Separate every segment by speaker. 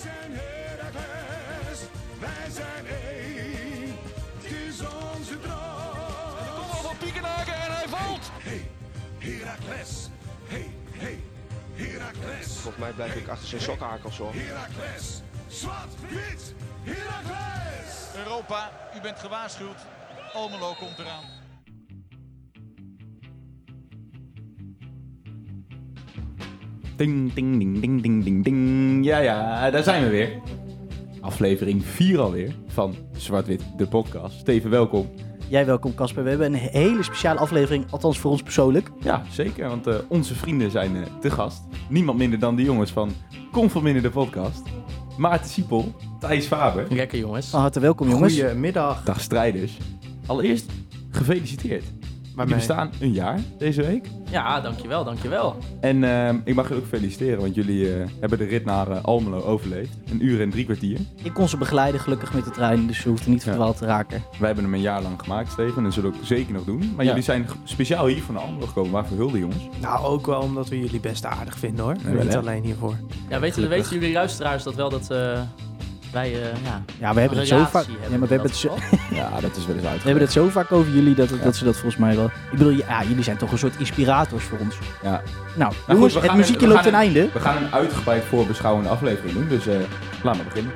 Speaker 1: zijn Heracles, wij zijn één. Het is onze droom.
Speaker 2: Kom al van Piekenhaken en hij valt.
Speaker 1: Hey, Heracles. Hey, hey, Heracles.
Speaker 3: Volgens mij blijf ik achter zijn sokkenhakels hoor.
Speaker 1: Heracles. Zwart, wit, Heracles.
Speaker 2: Europa, u bent gewaarschuwd. Almelo komt eraan.
Speaker 4: Ding, ding, ding, ding, ding, ding, ding. Ja, ja, daar zijn we weer. Aflevering 4 alweer van Zwart-Wit, de podcast. Steven, welkom.
Speaker 5: Jij welkom Casper. We hebben een hele speciale aflevering, althans voor ons persoonlijk.
Speaker 4: Ja, zeker, want eh, onze vrienden zijn eh, te gast. Niemand minder dan de jongens van Kom van Minder, de podcast. Maarten Siepel, Thijs Faber.
Speaker 6: Lekker jongens.
Speaker 5: Van harte welkom jongens.
Speaker 6: Goedemiddag.
Speaker 4: Dag strijders. Allereerst gefeliciteerd.
Speaker 6: Maar
Speaker 4: Jullie bestaan een jaar deze week.
Speaker 6: Ja, dankjewel, dankjewel.
Speaker 4: En ehm, ik mag jullie ook feliciteren, want jullie eh, hebben de rit naar eh, Almelo overleefd. Een uur en drie kwartier.
Speaker 5: Ik kon ze begeleiden gelukkig met de trein, dus ze hoefden niet
Speaker 4: Ja.
Speaker 5: verdwaald te raken.
Speaker 4: Wij hebben hem een jaar lang gemaakt, Steven, en zullen ook zeker nog doen. Maar
Speaker 5: Ja.
Speaker 4: jullie zijn speciaal hier van Almelo gekomen. Waarvoor hulde, jongens?
Speaker 7: Nou, ook wel omdat we jullie best aardig vinden hoor.
Speaker 4: wel,
Speaker 7: Niet alleen hiervoor.
Speaker 6: Ja, weten, weten jullie luisteraars dat wel dat eh, wij, eh, ja,
Speaker 5: Ja, we hebben het zo vaak.
Speaker 6: hebben
Speaker 5: Ja, maar we hebben, het.
Speaker 4: Ja, dat is wel eens uit.
Speaker 5: we hebben het zo vaak over jullie dat,
Speaker 4: Ja.
Speaker 5: dat ze dat volgens mij wel. Ik bedoel, ja, jullie zijn toch een soort inspirators voor ons.
Speaker 4: Ja.
Speaker 5: Nou, jongens, het muziekje loopt ten einde.
Speaker 4: We gaan een uitgebreid voorbeschouwende aflevering doen, dus eh laten we beginnen.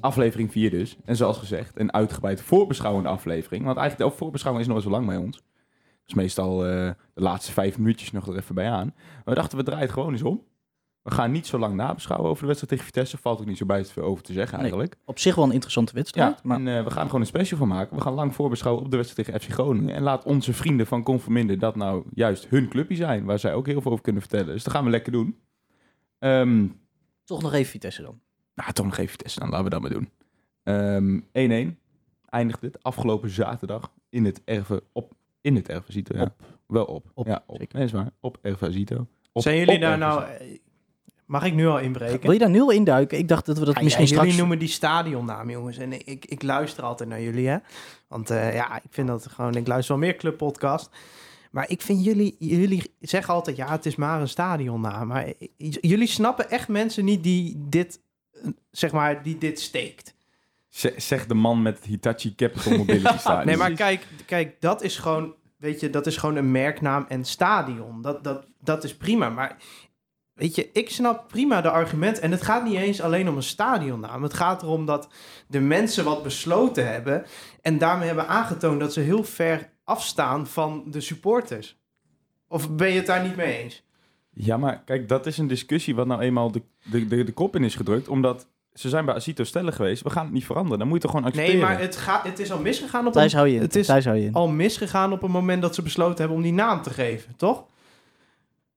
Speaker 4: Aflevering 4 dus. En zoals gezegd, een uitgebreid voorbeschouwende aflevering. Want eigenlijk de voorbeschouwing is nooit zo lang bij ons. Dus meestal eh, de laatste vijf minuutjes nog er even bij aan. Maar we dachten, we draaien het gewoon eens om. We gaan niet zo lang nabeschouwen over de wedstrijd tegen Vitesse. Valt ook niet zo bij te veel over te zeggen
Speaker 5: Nee.
Speaker 4: eigenlijk.
Speaker 5: Op zich wel een interessante wedstrijd.
Speaker 4: Ja,
Speaker 5: maar
Speaker 4: en eh, we gaan er gewoon een special van maken. We gaan lang voorbeschouwen op de wedstrijd tegen FC Groningen. En laat onze vrienden van Conforminder dat nou juist hun clubje zijn. Waar zij ook heel veel over kunnen vertellen. Dus dat gaan we lekker doen. Ehm
Speaker 5: toch nog even Vitesse dan.
Speaker 4: nou, toch nog even Vitesse dan. Laten we dat maar doen. Ehm 1-1 eindigt het afgelopen zaterdag in het Erve op in het Erve Zito. Ja. Wel op.
Speaker 5: Op,
Speaker 4: ja, op.
Speaker 5: zeker.
Speaker 4: Nee, is waar. Op Erve Zito. Op-
Speaker 7: Zijn jullie
Speaker 4: op
Speaker 7: daar
Speaker 4: Erve
Speaker 7: nou... Mag ik nu al inbreken?
Speaker 5: Wil je daar nu al induiken? Ik dacht dat we dat
Speaker 7: Ah,
Speaker 5: misschien
Speaker 7: ja,
Speaker 5: straks...
Speaker 7: Jullie noemen die stadionnaam, jongens. En ik, ik luister altijd naar jullie, hè. Want eh, ja, ik vind dat gewoon... Ik luister wel meer clubpodcast. Maar ik vind jullie... Jullie zeggen altijd, ja, het is maar een stadionnaam. Maar jullie snappen echt mensen niet die dit... Zeg maar, die dit steekt.
Speaker 4: Zeg de man met het Hitachi Capital Mobility Stadium.
Speaker 7: Nee, maar kijk, kijk, dat is gewoon... Weet je, dat is gewoon een merknaam en stadion. Dat, dat, dat is prima, maar... Weet je, ik snap prima de argument. En het gaat niet eens alleen om een stadionnaam. Het gaat erom dat de mensen wat besloten hebben. En daarmee hebben aangetoond dat ze heel ver afstaan van de supporters. Of ben je het daar niet mee eens?
Speaker 4: Ja, maar kijk, dat is een discussie wat nou eenmaal de, de, de, de kop in is gedrukt. Omdat ze zijn bij Asito stellen geweest. We gaan het niet veranderen. Dan moet je toch gewoon accepteren.
Speaker 7: Nee, maar het, gaat, het is al misgegaan op
Speaker 5: Thijs
Speaker 7: een,
Speaker 5: hou je in.
Speaker 7: het is
Speaker 5: Thijs hou je in.
Speaker 7: al misgegaan op een moment dat ze besloten hebben om die naam te geven, toch?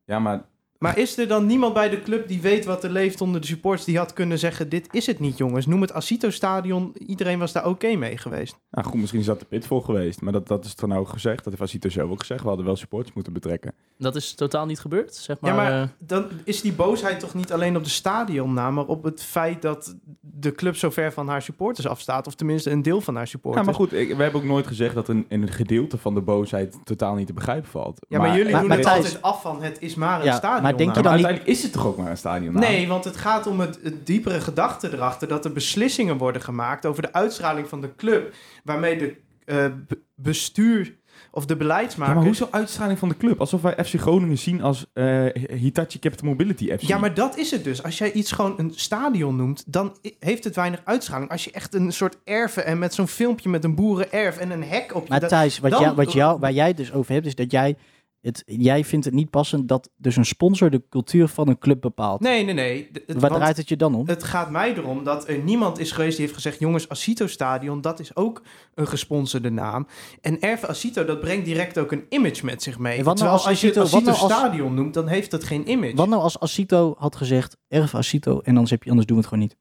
Speaker 4: Ja, maar
Speaker 7: Maar is er dan niemand bij de club die weet wat er leeft onder de supporters... die had kunnen zeggen, dit is het niet jongens. Noem het Asito Stadion. Iedereen was daar oké mee geweest.
Speaker 4: nou goed, misschien is dat de pitfall geweest. Maar dat, dat is toch nou ook gezegd. Dat heeft Asito zelf ook gezegd. We hadden wel supporters moeten betrekken.
Speaker 6: Dat is totaal niet gebeurd, zeg maar.
Speaker 7: ja, maar
Speaker 6: eh,
Speaker 7: dan is die boosheid toch niet alleen op de stadionnaam... maar op het feit dat de club zo ver van haar supporters afstaat. Of tenminste een deel van haar supporters.
Speaker 4: Ja, maar goed. Ik, we hebben ook nooit gezegd dat een, een gedeelte van de boosheid totaal niet te begrijpen valt.
Speaker 7: Ja, maar, jullie
Speaker 5: maar-
Speaker 7: doen
Speaker 5: maar
Speaker 7: het altijd af van het is maar een
Speaker 5: Ja,
Speaker 7: stadion.
Speaker 5: Maar denk je
Speaker 4: Maar
Speaker 5: dan niet-
Speaker 4: uiteindelijk is het toch ook maar een stadion?
Speaker 7: Nee, want het gaat om het, het diepere gedachte erachter dat er beslissingen worden gemaakt over de uitstraling van de club, waarmee de eh, be- bestuur of de
Speaker 4: Ja,
Speaker 7: beleidsmaker.
Speaker 4: maar hoezo uitstraling van de club? Alsof wij FC Groningen zien als eh, Hitachi Capital Mobility FC.
Speaker 7: Ja, maar dat is het dus. Als jij iets gewoon een stadion noemt, dan heeft het weinig uitstraling. Als je echt een soort erven en met zo'n filmpje met een boerenerf en een hek op je...
Speaker 5: Maar
Speaker 7: dat-
Speaker 5: Thijs, wat
Speaker 7: dan-
Speaker 5: jou, wat jou, waar jij dus over hebt, is dat jij, het, jij vindt het niet passend dat dus een sponsor de cultuur van een club bepaalt.
Speaker 7: Nee, nee, nee. Het-
Speaker 5: Waar draait het je dan om?
Speaker 7: Het gaat mij erom dat er niemand is geweest die heeft gezegd... jongens, Asito Stadion, dat is ook een gesponsorde naam. En Erve Asito, dat brengt direct ook een image met zich mee.
Speaker 5: En wat nou
Speaker 7: Terwijl
Speaker 5: als
Speaker 7: als je het
Speaker 5: Asito- wat
Speaker 7: Asito
Speaker 5: nou als-
Speaker 7: Stadion noemt, dan heeft dat geen image.
Speaker 5: Wat nou als Asito had gezegd, erf Asito, en anders, heb je, anders doen we het gewoon niet?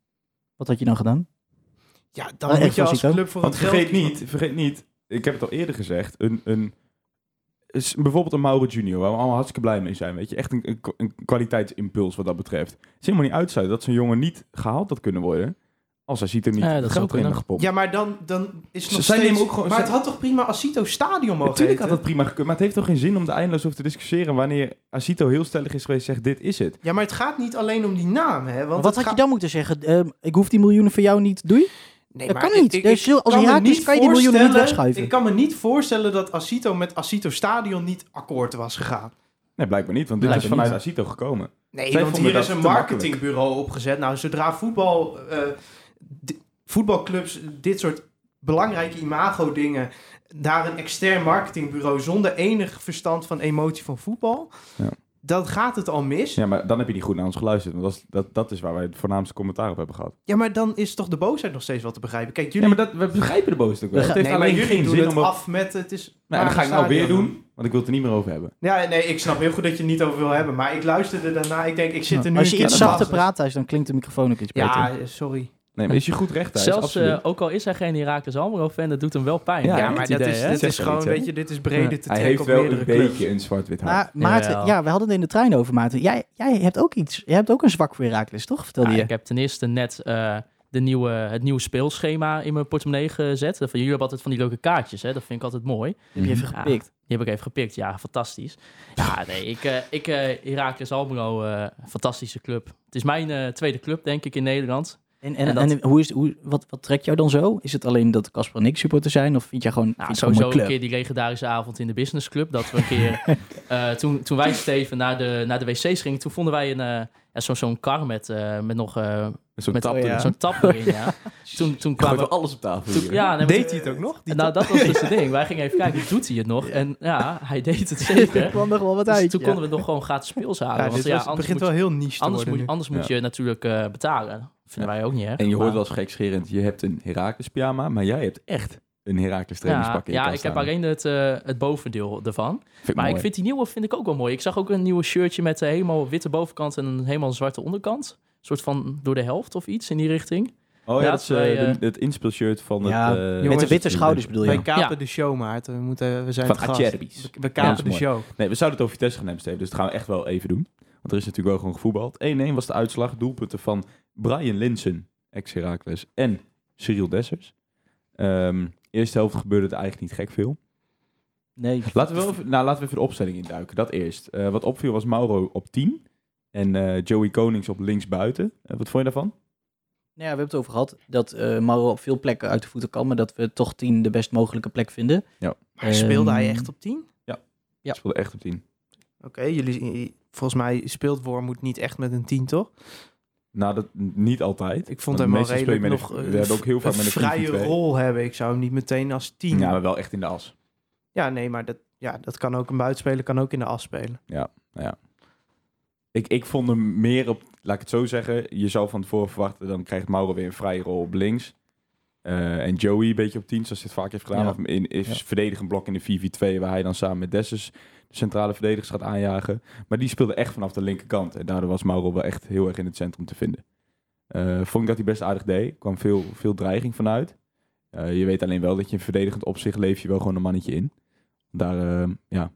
Speaker 5: Wat had je dan gedaan?
Speaker 7: Ja, dan
Speaker 5: Ah,
Speaker 7: moet
Speaker 5: Erve
Speaker 7: je als
Speaker 5: Asito?
Speaker 7: club voor
Speaker 4: Want
Speaker 7: het geld...
Speaker 4: vergeet niet, vergeet niet, ik heb het al eerder gezegd, een, een, is bijvoorbeeld een Mauro Junior, waar we allemaal hartstikke blij mee zijn, weet je. Echt een, een, een kwaliteitsimpuls wat dat betreft. Het is helemaal niet uitsluiten dat zo'n jongen niet gehaald had kunnen worden Als Asito niet
Speaker 6: Ja, dat
Speaker 4: geld erin gepopt.
Speaker 7: Ja, maar dan, dan is het nog
Speaker 4: zij
Speaker 7: steeds...
Speaker 4: ook gewoon-
Speaker 7: maar het had toch prima Asito Stadion mogen
Speaker 4: Natuurlijk had dat prima gekund, maar het heeft toch geen zin om de eindeloos over te discussiëren wanneer Asito heel stellig is geweest en zegt dit is het.
Speaker 7: Ja, maar het gaat niet alleen om die naam, hè? Want
Speaker 5: Wat had je dan moeten zeggen? Ehm, ik hoef die miljoenen voor jou niet, doei?
Speaker 7: Nee,
Speaker 5: Dat
Speaker 7: maar
Speaker 5: kan niet.
Speaker 7: ik-
Speaker 5: Dus als
Speaker 7: kan niet
Speaker 5: kan je die miljoenen niet
Speaker 7: voorstellen-
Speaker 5: wegschuiven.
Speaker 7: Ik kan me niet voorstellen dat Asito met Asito Stadion niet akkoord was gegaan.
Speaker 4: Nee, blijkbaar niet, want dit
Speaker 6: Blijkbaar
Speaker 4: is vanuit
Speaker 6: niet.
Speaker 4: Asito gekomen.
Speaker 7: Nee,
Speaker 4: Zij
Speaker 7: want hier is een marketingbureau opgezet. Nou, zodra voetbal, eh, di- voetbalclubs dit soort belangrijke imago-dingen... daar een extern marketingbureau zonder enig verstand van emotie van voetbal...
Speaker 4: Ja.
Speaker 7: Dan gaat het al mis. Ja.
Speaker 4: Ja, maar dan heb je niet goed naar ons geluisterd. Want dat is, dat, dat is waar wij het voornaamste commentaar op hebben gehad.
Speaker 7: maar dan is toch de boosheid nog steeds wel te begrijpen. Kijk,
Speaker 4: Ja,
Speaker 7: jullie...
Speaker 4: maar dat, we begrijpen de boosheid ook wel.
Speaker 5: We
Speaker 4: Het heeft
Speaker 7: nee, maar
Speaker 4: alleen
Speaker 7: jullie
Speaker 4: geen
Speaker 7: doen
Speaker 4: zin
Speaker 7: het
Speaker 4: om...
Speaker 7: af met... Het is
Speaker 4: Nou, dat ga ik nou weer doen, want ik wil het er niet meer over hebben.
Speaker 7: Ja, nee, ik snap heel goed dat je het niet over wil hebben. Maar ik luisterde daarna. Ik denk, ik zit er nu
Speaker 5: Als je iets
Speaker 7: te
Speaker 5: zachter praat thuis, dan klinkt de microfoon ook iets beter.
Speaker 7: Ja, sorry.
Speaker 4: Nee, maar is je goed recht thuis?
Speaker 6: Zelfs, eh, ook al is hij geen Heracles Almelo-fan, dat doet hem wel pijn.
Speaker 4: Ja,
Speaker 7: maar dat
Speaker 6: idee,
Speaker 7: is, dit is gewoon,
Speaker 4: iets, hè?
Speaker 7: weet je, dit is breder te
Speaker 4: Hij
Speaker 7: trekken
Speaker 4: heeft wel een
Speaker 7: clubs.
Speaker 4: beetje een zwart-wit haar.
Speaker 5: Maar Maarten, ja, we hadden het in de trein over, Maarten. Jij, jij hebt ook iets. Jij hebt ook een zwak voor Heracles, toch? Vertelde
Speaker 6: Ja,
Speaker 5: je.
Speaker 6: ik heb ten eerste net eh, de nieuwe, het nieuwe speelschema in mijn portemonnee gezet. Van, jullie hebben altijd van die leuke kaartjes, hè? dat vind ik altijd mooi.
Speaker 5: Heb je even
Speaker 6: Ja.
Speaker 5: gepikt.
Speaker 6: Die heb ik even gepikt, ja, fantastisch. Ja, nee, ik, eh ik eh Heracles Almelo, eh, fantastische club. Het is mijn eh, tweede club, denk ik, in Nederland.
Speaker 5: En, en,
Speaker 6: En dat-
Speaker 5: en hoe is, hoe, wat, wat trekt jou dan zo? Is het alleen dat Casper en ik supporter zijn? Of vind jij gewoon,
Speaker 6: Nou, sowieso
Speaker 5: een
Speaker 6: een keer die legendarische avond in de business club. Dat we een keer, eh, toen, toen wij Steven naar de, naar de wc's gingen, toen vonden wij een, eh, ja, zo, zo'n kar met, eh, met nog eh,
Speaker 4: Zo'n
Speaker 6: met
Speaker 4: tap
Speaker 5: oh ja.
Speaker 6: zo'n tap erin. Ja. Toen, toen kwamen we...
Speaker 4: alles op tafel.
Speaker 6: toen- ja, nee,
Speaker 7: Deed hij het ook nog?
Speaker 6: Nou, dat was dus het ding. Wij gingen even kijken, doet hij het nog? En ja, hij deed het zeker.
Speaker 5: Er kwam nog wel wat
Speaker 6: Dus
Speaker 5: uit.
Speaker 6: toen
Speaker 5: ja.
Speaker 6: konden we nog gewoon gratis speels halen.
Speaker 7: Ja,
Speaker 6: want
Speaker 7: dit
Speaker 6: ja,
Speaker 7: was, het begint
Speaker 6: moet,
Speaker 7: wel heel niche te
Speaker 6: anders
Speaker 7: worden
Speaker 6: moet,
Speaker 7: nu.
Speaker 6: anders moet je natuurlijk eh, betalen. Vinden wij ook niet erg.
Speaker 4: En je hoort wel eens gekscherend, je hebt een Heracles pyjama, maar jij hebt echt een Heracles
Speaker 6: ja,
Speaker 4: trainingspak in je
Speaker 6: ja, ik heb alleen het, eh, het bovendeel ervan.
Speaker 4: Vind
Speaker 6: Maar
Speaker 4: mooi.
Speaker 6: ik vind die nieuwe vind ik ook wel mooi. Ik zag ook een nieuwe shirtje met een helemaal witte bovenkant en een helemaal zwarte onderkant. Een soort van door de helft of iets in die richting.
Speaker 4: Oh ja,
Speaker 6: Ja,
Speaker 4: dat is
Speaker 6: wij,
Speaker 4: eh,
Speaker 6: eh,
Speaker 4: de- het inspeelshirt van
Speaker 5: Ja,
Speaker 4: het... eh,
Speaker 5: met de witte schouders bedoel je?
Speaker 7: Wij kapen
Speaker 6: Ja.
Speaker 7: de show, Maarten. We, moeten, we zijn
Speaker 4: Van.
Speaker 7: We, we kapen
Speaker 4: Ja,
Speaker 7: de show.
Speaker 4: Nee, we zouden het over Vitesse gaan hebben, Steven, dus dat gaan we echt wel even doen. Want er is natuurlijk wel gewoon gevoetbald. 1-1 was de uitslag. Doelpunten van Brian Linsen, ex-Heracles, en Cyril Dessers. Ehm eerste helft gebeurde het eigenlijk niet gek veel.
Speaker 5: Nee.
Speaker 4: Laten we, wel even, nou, laten we even de opstelling induiken. Dat eerst. Eh, wat opviel was Mauro op 10 en eh, Joey Konings op links buiten. Eh, wat vond je daarvan?
Speaker 5: Nou ja, we hebben het over gehad dat eh Mauro op veel plekken uit de voeten kan, maar dat we toch tien de best mogelijke plek vinden.
Speaker 7: Maar speelde hij
Speaker 5: Ehm,
Speaker 7: echt op 10?
Speaker 5: Ja.
Speaker 4: Speelde echt op 10.
Speaker 7: Oké, jullie, volgens mij speelt Wormoed niet echt met een 10, toch?
Speaker 4: Nou, dat niet altijd.
Speaker 7: Ik vond hem wel redelijk
Speaker 4: met
Speaker 7: nog
Speaker 4: een-
Speaker 7: eh,
Speaker 4: we hebben ook heel vaak
Speaker 7: een
Speaker 4: met een
Speaker 7: vrije
Speaker 4: 4-4-2.
Speaker 7: rol hebben. Ik zou hem niet meteen als 10...
Speaker 4: Ja, maar wel echt in de as.
Speaker 7: Ja, nee, maar dat, ja, dat kan ook een buitenspeler, kan ook in de as spelen.
Speaker 4: Ik, ik vond hem meer op, laat ik het zo zeggen, je zou van tevoren verwachten, dan krijgt Mauro weer een vrije rol op links. Eh, en Joey een beetje op 10, zoals hij het vaak heeft gedaan.
Speaker 5: Ja.
Speaker 4: Of in, is
Speaker 5: Ja.
Speaker 4: verdedigend blok in de 4-4-2, waar hij dan samen met Dessus de centrale verdedigers gaat aanjagen. Maar die speelde echt vanaf de linkerkant. En daardoor was Mauro wel echt heel erg in het centrum te vinden. Eh, vond ik dat hij best aardig deed. Er kwam veel, veel dreiging vanuit. Eh, je weet alleen wel dat je in verdedigend opzicht leef je wel gewoon een mannetje in. Daar, eh, ja,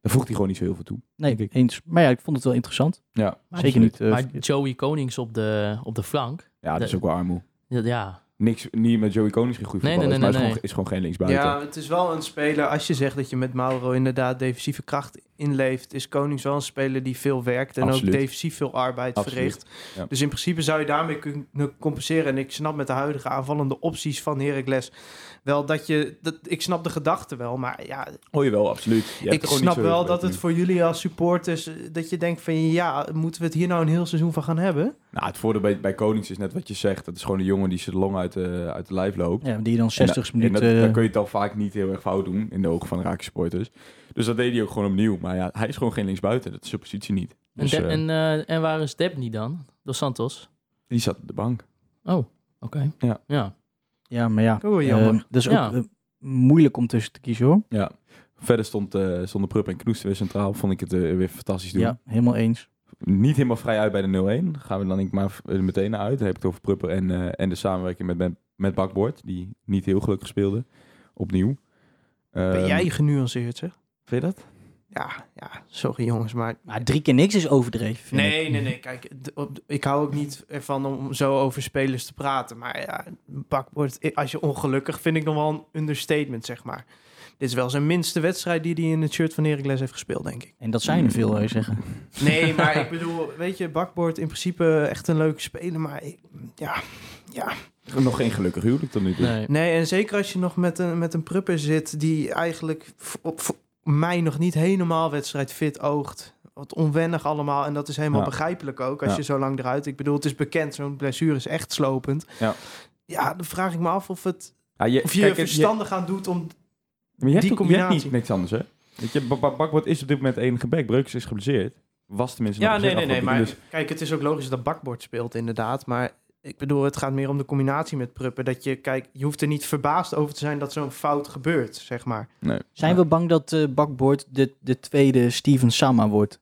Speaker 4: daar voegt hij gewoon niet zo heel veel toe.
Speaker 5: Nee,
Speaker 4: ik.
Speaker 5: eens. Maar ja, ik vond het wel interessant.
Speaker 4: Ja,
Speaker 6: Maar-
Speaker 5: Zeker niet.
Speaker 6: maar. Joey Konings op de, op de flank.
Speaker 4: ja dat is ook wel armoe.
Speaker 6: Ja, ja.
Speaker 4: Niks, niet met Joey Konings geen goede
Speaker 6: Nee,
Speaker 4: voetballer
Speaker 6: nee,
Speaker 4: is,
Speaker 6: nee,
Speaker 4: maar
Speaker 6: nee,
Speaker 4: is, gewoon, is gewoon geen linksbuiten.
Speaker 7: Ja, het is wel een speler. Als je zegt dat je met Mauro inderdaad defensieve kracht inleeft, is Konings wel een speler die veel werkt en
Speaker 4: Absoluut.
Speaker 7: ook defensief veel arbeid
Speaker 4: Absoluut,
Speaker 7: verricht.
Speaker 4: ja.
Speaker 7: Dus in principe zou je daarmee kunnen compenseren. En ik snap met de huidige aanvallende opties van Heracles wel dat je... Dat, ik snap de gedachte wel, maar ja,
Speaker 4: Oh absoluut. Je
Speaker 7: ik
Speaker 4: er gewoon niet
Speaker 7: snap wel dat het voor jullie als supporters, eh, dat je denkt van ja, moeten we het hier nou een heel seizoen van gaan hebben?
Speaker 4: Nou, het voordeel bij, bij Konings is net wat je zegt. Dat is gewoon een jongen die zijn long uit de, uit de lijf loopt.
Speaker 5: ja, die dan
Speaker 4: En
Speaker 5: 60
Speaker 4: dat- en
Speaker 5: minuten... eh,
Speaker 4: dan kun je het al vaak niet heel erg fout doen in de ogen van de Raakse supporters. Dus dat deed hij ook gewoon opnieuw. Maar ja, hij is gewoon geen linksbuiten. Dat is zijn positie niet. Dus,
Speaker 6: en, De-
Speaker 4: eh,
Speaker 6: en, eh, en waar is Debny dan? Dos Santos?
Speaker 4: die zat op de bank.
Speaker 6: Oh, oké.
Speaker 4: Ja.
Speaker 6: ja.
Speaker 5: Ja, maar ja.
Speaker 7: Oh, jammer.
Speaker 5: eh, dat is ook eh, moeilijk om tussen te kiezen hoor.
Speaker 4: Ja. Verder stond, eh stonden Prupp en Knoester weer centraal. Vond ik het weer fantastisch doen.
Speaker 5: Ja, helemaal eens.
Speaker 4: Niet helemaal vrij uit bij de 0-1. Gaan we dan denk ik maar meteen naar uit. Dan heb ik het over Prupper en, eh, en de samenwerking met, met, met Bakboord. Die niet heel gelukkig speelde. Opnieuw.
Speaker 7: Ben
Speaker 4: Ehm,
Speaker 7: jij genuanceerd zeg?
Speaker 4: Vind je dat?
Speaker 7: Ja, ja, sorry jongens, maar...
Speaker 5: Maar drie keer niks is overdreven, vind ik.
Speaker 7: Nee, nee, nee. Kijk, op- ik hou ook niet ervan om zo over spelers te praten. Maar ja, bakbord, als je ongelukkig, vind ik nog wel een understatement, zeg maar. Dit is wel zijn minste wedstrijd die hij in het shirt van Heracles heeft gespeeld, denk ik.
Speaker 5: En dat zijn er veel, wil je zeggen.
Speaker 7: Nee, maar ik bedoel, weet je, bakbord in principe echt een leuke speler. Maar ik- ja, ja.
Speaker 4: Nog geen gelukkig huwelijk tot nu toe.
Speaker 6: Nee.
Speaker 7: Nee, en zeker als je nog met een, met een prupper zit die eigenlijk op mij nog niet helemaal wedstrijdfit oogt. Wat onwennig allemaal. En dat is helemaal
Speaker 4: Ja.
Speaker 7: begrijpelijk ook als
Speaker 4: Ja.
Speaker 7: je zo lang eruit... Ik bedoel, het is bekend, zo'n blessure is echt slopend.
Speaker 4: Ja.
Speaker 7: Ja, dan vraag ik me af of, het,
Speaker 4: Ja, je,
Speaker 7: of je
Speaker 4: kijk,
Speaker 7: verstandig aan doet om...
Speaker 4: Maar je hebt,
Speaker 7: Die
Speaker 4: je hebt
Speaker 7: combinatie.
Speaker 4: niet niks anders, hè? Weet je, Bak- Bak- Bakbord is op dit moment enige bek. Breukers is geblesseerd. Was tenminste nog
Speaker 7: Ja, nee, nee, nee. Maar
Speaker 4: dus-
Speaker 7: kijk, het is ook logisch dat bakbord speelt inderdaad. Maar ik bedoel, het gaat meer om de combinatie met pruppen. Dat je, kijk, je hoeft er niet verbaasd over te zijn dat zo'n fout gebeurt, zeg maar.
Speaker 4: nee.
Speaker 5: Zijn we bang dat eh Bakboord de, de tweede Steven Sama wordt?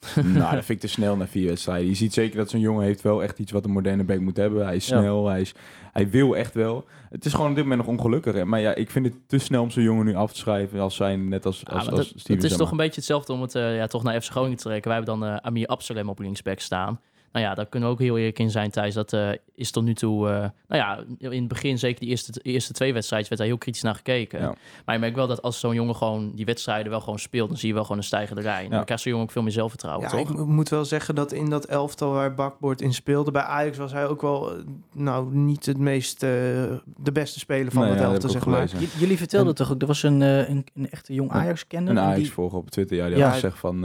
Speaker 4: nou, dat vind ik te snel na vier wedstrijden. Je ziet zeker dat zo'n jongen heeft wel echt iets wat een moderne bek moet hebben. Hij is
Speaker 5: Ja.
Speaker 4: snel, hij, is, hij wil echt wel. Het is gewoon op dit moment nog ongelukkig. Hè? Maar ja, ik vind het te snel om zo'n jongen nu af te schrijven als zijn, net als,
Speaker 6: Ja,
Speaker 4: als, als
Speaker 6: dat-
Speaker 4: Steven
Speaker 6: het is toch een beetje hetzelfde om het eh, ja, toch naar FC Groningen te trekken. Wij hebben dan eh, Amir Absalem op linksback staan. Nou ja, daar kunnen we ook heel eerlijk in zijn, Thijs. Dat eh, is tot nu toe... eh, nou ja, in het begin, zeker die eerste, eerste twee wedstrijden, werd daar heel kritisch naar gekeken.
Speaker 4: Ja.
Speaker 6: Maar je merkt wel dat als zo'n jongen gewoon die wedstrijden wel gewoon speelt... dan zie je wel gewoon een stijgende lijn. En
Speaker 4: Ja.
Speaker 6: dan krijgt zo'n jongen ook veel meer zelfvertrouwen,
Speaker 7: Ja,
Speaker 6: toch?
Speaker 7: ik mo- moet wel zeggen dat in dat elftal waar Bakboord in speelde... bij Ajax was hij ook wel, eh, nou, niet het meest... eh, de beste speler van
Speaker 4: Nee,
Speaker 7: dat elftal, zeg maar.
Speaker 5: J- jullie vertelden toch ook, er was een, eh, een, een echte jong Ajax-kenner.
Speaker 4: Een
Speaker 5: en
Speaker 4: Ajax
Speaker 5: die-
Speaker 4: volger op Twitter, ja, die
Speaker 5: Ja.
Speaker 4: had gezegd van...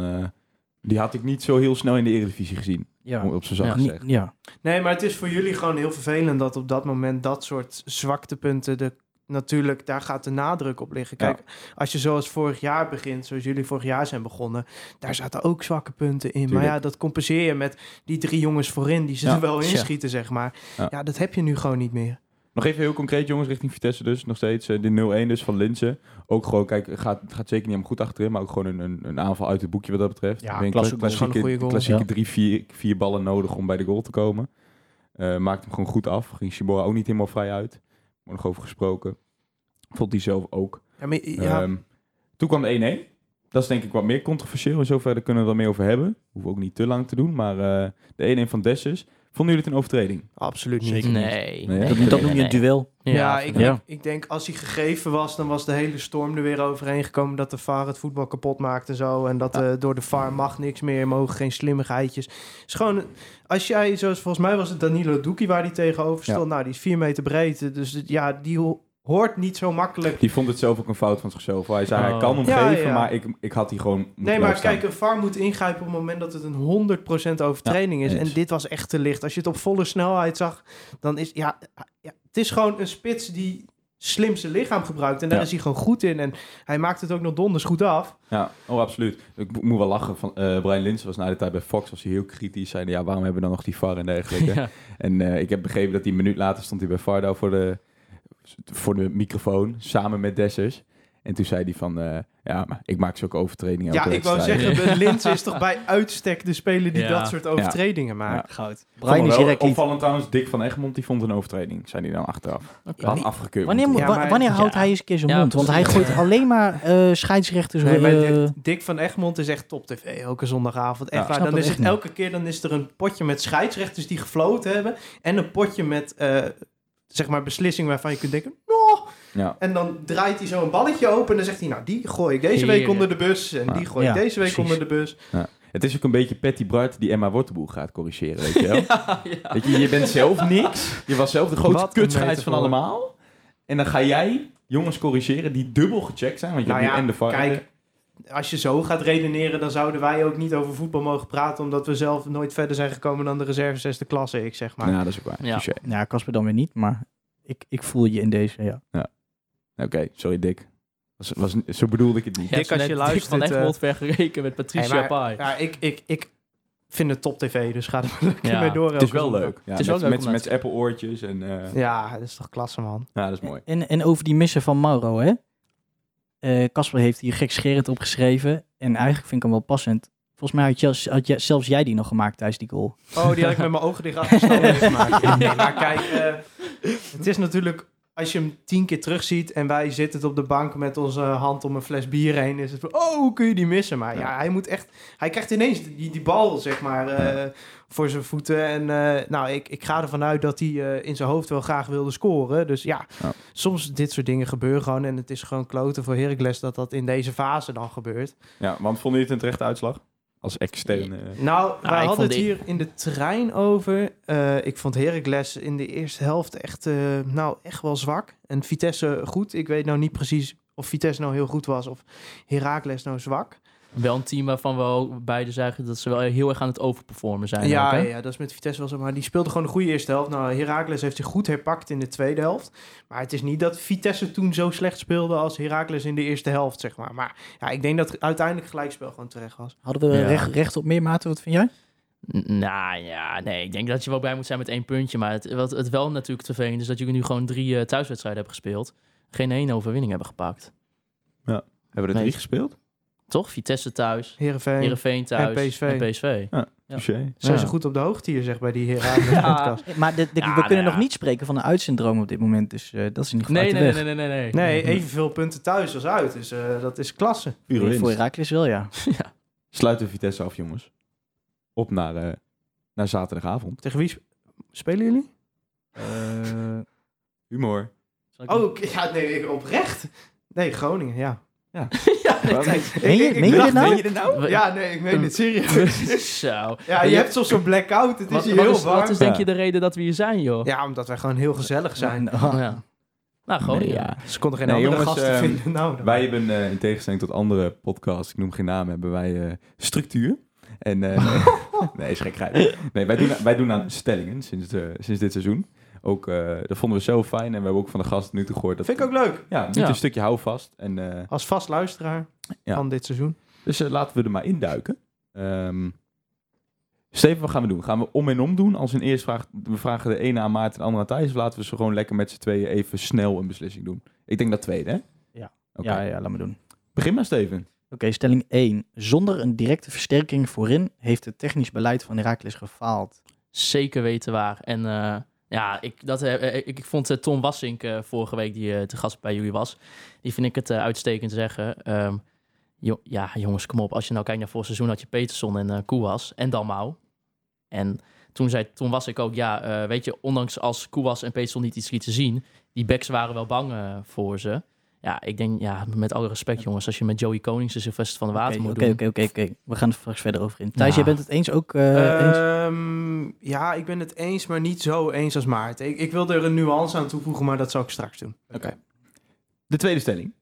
Speaker 4: die had ik niet zo heel snel in de Eredivisie gezien.
Speaker 5: Ja,
Speaker 4: Op zijn zacht
Speaker 6: Ja.
Speaker 5: ja.
Speaker 7: Nee, maar het is voor jullie gewoon heel vervelend dat op dat moment dat soort zwaktepunten... De, natuurlijk, daar gaat de nadruk op liggen. Kijk, als je zoals vorig jaar begint, zoals jullie vorig jaar zijn begonnen... daar zaten ook zwakke punten in. Maar ja, dat compenseer je met die drie jongens voorin... die ze
Speaker 4: Ja.
Speaker 7: er wel inschieten, zeg maar.
Speaker 4: Ja.
Speaker 7: Ja. dat heb je nu gewoon niet meer.
Speaker 4: Nog even heel concreet, jongens, richting Vitesse dus. Nog steeds eh, de 0-1 dus van Linsen. Ook gewoon, kijk, het gaat, gaat zeker niet helemaal goed achterin, maar ook gewoon een, een, een aanval uit het boekje wat dat betreft.
Speaker 7: Ja,
Speaker 4: Weer een
Speaker 5: klasse
Speaker 4: kla-
Speaker 5: goal.
Speaker 7: Gewoon een goede goal.
Speaker 4: klassieke
Speaker 5: Ja.
Speaker 4: drie, vier, vier ballen nodig om bij de goal te komen. Eh maakt hem gewoon goed af. Ging Shibora ook niet helemaal vrij uit. Er nog over gesproken. Vond hij zelf ook.
Speaker 7: Ja, maar, ja,
Speaker 4: Ehm, toen kwam de 1-1. Dat is denk ik wat meer controversieel. In zover daar kunnen we er meer over hebben. Hoeven ook niet te lang te doen. Maar eh, de 1-1 van Dessus. Vonden jullie het een overtreding?
Speaker 7: absoluut niet.
Speaker 5: Zeker
Speaker 6: Nee.
Speaker 5: Dat, dat noem je een duel.
Speaker 7: Ja, ik,
Speaker 5: Ja.
Speaker 7: Ik, ik denk als hij gegeven was, dan was de hele storm er weer overheen gekomen dat de VAR het voetbal kapot maakte en zo. En dat eh, door de VAR mag niks meer, mogen geen slimmigheidjes. Het is gewoon, als jij, zoals volgens mij was het Danilo Doekie waar die tegenover stond.
Speaker 4: Ja.
Speaker 7: Nou, die is vier meter breed. Dus ja, die hoort niet zo makkelijk.
Speaker 4: Die vond het zelf ook een fout van zichzelf. Hij zei, hij
Speaker 6: Oh.
Speaker 4: kan hem
Speaker 7: Ja,
Speaker 4: geven,
Speaker 7: ja.
Speaker 4: maar ik, ik had die gewoon
Speaker 7: Nee, maar kijk, een VAR moet ingrijpen op het moment dat het een 100% overtreding is.
Speaker 4: eens.
Speaker 7: En dit was echt te licht. Als je het op volle snelheid zag, dan is ja, ja het is gewoon een spits die slim zijn lichaam gebruikt. En daar
Speaker 4: Ja.
Speaker 7: is hij gewoon goed in. En hij maakt het ook nog donders goed af.
Speaker 4: Ja, oh, absoluut. Ik mo- moet wel lachen. Van, eh, Brian Lins was na de tijd bij Fox was hij heel kritisch. Zei, ja, waarom hebben we dan nog die VAR en dergelijke?
Speaker 6: Ja.
Speaker 4: En eh, ik heb begrepen dat hij een minuut later stond hij bij Fardo voor de, voor de microfoon, samen met Dessers. En toen zei hij van, eh, ja, maar ik maak zulke overtredingen
Speaker 7: Ja, ik wou zeggen, Linz is toch bij uitstek de speler die
Speaker 6: Ja.
Speaker 7: dat soort overtredingen maakt.
Speaker 5: Goud. Brian is direct
Speaker 4: opvallend trouwens, Dick van Egmond, die vond een overtreding, zei hij dan achteraf. Afgekeurd.
Speaker 5: Wanneer, moet-
Speaker 7: maar-
Speaker 5: wanneer houdt hij eens een keer zijn
Speaker 6: Ja,
Speaker 5: mond? Want hij gooit alleen maar eh, scheidsrechters.
Speaker 7: Nee, maar
Speaker 5: eh,
Speaker 7: Dick, van Egmond is echt top tv, elke zondagavond. Echt
Speaker 4: Ja,
Speaker 7: waar.
Speaker 5: snap
Speaker 7: Dan is het
Speaker 5: niet.
Speaker 7: elke keer dan is er een potje met scheidsrechters die gefloten hebben. En een potje met, eh, zeg maar, beslissingen waarvan je kunt denken, no.
Speaker 4: Ja.
Speaker 7: En dan draait hij zo een balletje open en dan zegt hij, nou, die gooi ik deze week onder de bus. En die
Speaker 4: Ja.
Speaker 7: gooi ik deze week
Speaker 5: precies.
Speaker 7: onder de bus.
Speaker 4: Het is ook een beetje Patty Bart die Emma Wortelboel gaat corrigeren, weet je wel?
Speaker 6: Ja, ja.
Speaker 4: Weet je, je bent zelf niks. Je was zelf de grootste kutscheids van allemaal. En dan ga jij jongens corrigeren die dubbel gecheckt zijn. Want je
Speaker 7: Nou
Speaker 4: hebt nu
Speaker 7: ja,
Speaker 4: en de VAR
Speaker 7: kijk, als je zo gaat redeneren, dan zouden wij ook niet over voetbal mogen praten, omdat we zelf nooit verder zijn gekomen dan de reserve zesde klasse, ik zeg maar.
Speaker 4: Ja, dat is ook waar.
Speaker 6: Ja.
Speaker 5: Ja, Casper dan weer niet, maar ik, ik voel je in deze, ja.
Speaker 4: Oké, sorry Dick. Was, was, zo bedoelde ik het niet.
Speaker 6: Ja,
Speaker 7: Dick, als je
Speaker 6: Dick
Speaker 7: luistert,
Speaker 6: van
Speaker 7: eh,
Speaker 6: Egmond vergeleken met Patricia
Speaker 7: Hey, maar-. Ja, ik, ik, ik vind het top tv, dus ga er maar lekker
Speaker 6: Ja.
Speaker 7: mee door.
Speaker 4: Het is wel
Speaker 7: zondag.
Speaker 4: leuk. Ja,
Speaker 6: Het is
Speaker 4: met,
Speaker 6: wel leuk
Speaker 4: met, met, Apple oortjes en eh, ja.
Speaker 7: Ja, dat is toch klasse, man.
Speaker 4: dat is mooi.
Speaker 5: En, en over die missen van Mauro, hè. Eh, Casper heeft hier gekscherend opgeschreven. En eigenlijk vind ik hem wel passend. Volgens mij had, je, had je, zelfs jij die nog gemaakt tijdens die goal.
Speaker 7: Oh, die had ik met mijn ogen dicht afgestoken gemaakt. Nee, maar kijk, eh, het is natuurlijk als je hem tien keer terugziet en wij zitten op de bank met onze hand om een fles bier heen, is het van, oh, hoe kun je die missen? Maar ja,
Speaker 4: Ja.
Speaker 7: hij moet echt, hij krijgt ineens die, die bal, zeg maar, eh, voor zijn voeten. En eh, nou, ik, ik ga ervan uit dat hij eh, in zijn hoofd wel graag wilde scoren. Dus ja,
Speaker 4: Ja.
Speaker 7: soms dit soort dingen gebeuren gewoon en het is gewoon kloten voor Heracles dat dat in deze fase dan gebeurt.
Speaker 4: Ja, want vond je het een terechte uitslag? Als externe... eh,
Speaker 7: Nou, wij hadden het hier in de trein over. Eh, ik vond Heracles in de eerste helft echt, eh, nou, echt wel zwak. En Vitesse goed. Ik weet nou niet precies of Vitesse nou heel goed was of Heracles nou zwak.
Speaker 6: Wel een team waarvan we ook beide zeggen dat ze wel heel erg aan het overperformen zijn.
Speaker 7: ja,
Speaker 6: ook, hè?
Speaker 7: ja, dat is met Vitesse wel zo. Maar die speelde gewoon een goede eerste helft. Nou, Heracles heeft zich goed herpakt in de tweede helft. Maar het is niet dat Vitesse toen zo slecht speelde als Heracles in de eerste helft, zeg maar. Maar ja, ik denk dat uiteindelijk gelijkspel gewoon terecht was.
Speaker 5: Hadden we
Speaker 6: Ja.
Speaker 5: recht, recht op meer, Maarten? Wat vind jij?
Speaker 6: Nou ja, nee, ik denk dat je wel bij moet zijn met één puntje. Maar het, wat het wel natuurlijk vervelend is dat jullie nu gewoon drie eh, thuiswedstrijden hebben gespeeld. Geen één overwinning hebben gepakt.
Speaker 4: hebben we er
Speaker 6: Nee.
Speaker 4: drie gespeeld?
Speaker 6: Toch? Vitesse thuis,
Speaker 7: Heerenveen.
Speaker 6: Heerenveen thuis
Speaker 7: en PSV.
Speaker 6: en PSV. Ja.
Speaker 7: Zijn
Speaker 6: Ja.
Speaker 7: ze goed op de hoogte hier, zeg, bij die Heracles podcast.
Speaker 5: Maar de, de-
Speaker 6: Ja,
Speaker 5: we
Speaker 6: nou
Speaker 5: kunnen
Speaker 6: ja.
Speaker 5: nog niet spreken van een uitsyndroom op dit moment. Dus eh, dat is ieder geval
Speaker 6: Nee, nee, nee, nee, nee, nee.
Speaker 7: Nee, evenveel punten thuis als uit. Dus eh, dat is klasse.
Speaker 4: Pure
Speaker 5: Voor. Herakles wel, ja.
Speaker 4: Sluiten Vitesse af, jongens. Op naar, eh, naar zaterdagavond.
Speaker 7: Tegen wie sp- spelen jullie?
Speaker 5: Eh,
Speaker 4: Humor.
Speaker 7: Oh, ik- ja, nee, oprecht. Nee, Groningen, ja.
Speaker 6: Ja, nee,
Speaker 4: Wat?
Speaker 6: kijk.
Speaker 5: Meen je- meen dit nou?
Speaker 4: Meen je dit nou?
Speaker 7: Ja, nee, ik meen het serieus.
Speaker 6: Zo.
Speaker 7: Ja, je hebt soms zo'n blackout. Het is
Speaker 6: Wat,
Speaker 7: hier
Speaker 6: wat
Speaker 7: heel
Speaker 6: is,
Speaker 7: warm.
Speaker 6: wat is denk
Speaker 4: Ja.
Speaker 6: je de reden dat we hier zijn, joh?
Speaker 7: Ja, omdat wij gewoon heel gezellig zijn.
Speaker 5: Oh,
Speaker 6: Ja. Nou, gewoon
Speaker 4: Nee,
Speaker 6: ja.
Speaker 4: ja.
Speaker 7: Ze konden geen
Speaker 4: Nee,
Speaker 7: andere
Speaker 4: jongens,
Speaker 7: gasten vinden. Nou.
Speaker 4: Wij hebben eh, in tegenstelling tot andere podcasts, ik noem geen naam, hebben wij eh, structuur. En eh, nee, nee, is gek Nee, wij doen, wij doen aan stellingen sinds, sinds dit seizoen. Ook, eh, dat vonden we zo fijn en we hebben ook van de gasten nu toe gehoord. Dat,
Speaker 7: vind ik ook leuk.
Speaker 4: Ja, niet
Speaker 6: Ja.
Speaker 4: een stukje houvast. En, eh,
Speaker 7: Als vast luisteraar
Speaker 4: Ja.
Speaker 7: van dit seizoen.
Speaker 4: dus eh, laten we er maar induiken. Ehm Steven, wat gaan we doen? Gaan we om en om doen? Als een eerst vraagt, we vragen de ene aan Maarten en de andere aan Thijs. Of laten we ze gewoon lekker met z'n tweeën even snel een beslissing doen? Ik denk dat tweede, hè?
Speaker 5: Ja. Ja, ja, laat me doen.
Speaker 4: Begin maar, Steven.
Speaker 5: Oké, stelling 1. Zonder een directe versterking voorin heeft het technisch beleid van Herakles gefaald.
Speaker 6: Zeker weten waar. En eh, ja, ik, dat, eh, eh, ik, ik vond eh, Tom Wassink vorige week, die te gast bij jullie was, die vind ik het uitstekend zeggen. Ehm, ja, jongens, kom op. Als je nou kijkt naar vorig seizoen had je Peterson en eh Koewas en Dalmau. En toen zei Tom Wassink ook, ja, weet je, ondanks als Koewas en Peterson niet iets lieten zien, die backs waren wel bang voor ze. Ja, ik denk, ja, met alle respect jongens, als je met Joey Konings de Sylvester van de Water
Speaker 5: Oké,
Speaker 6: moet
Speaker 5: oké,
Speaker 6: doen.
Speaker 5: oké, oké, oké. We gaan er straks verder over in. Thijs,
Speaker 6: Ja.
Speaker 5: jij bent het eens ook eh, eens?
Speaker 7: Ehm, ja, ik ben het eens, maar niet zo eens als Maarten. Ik, ik wilde er een nuance aan toevoegen, maar dat zal ik straks doen.
Speaker 4: Oké. De tweede stelling.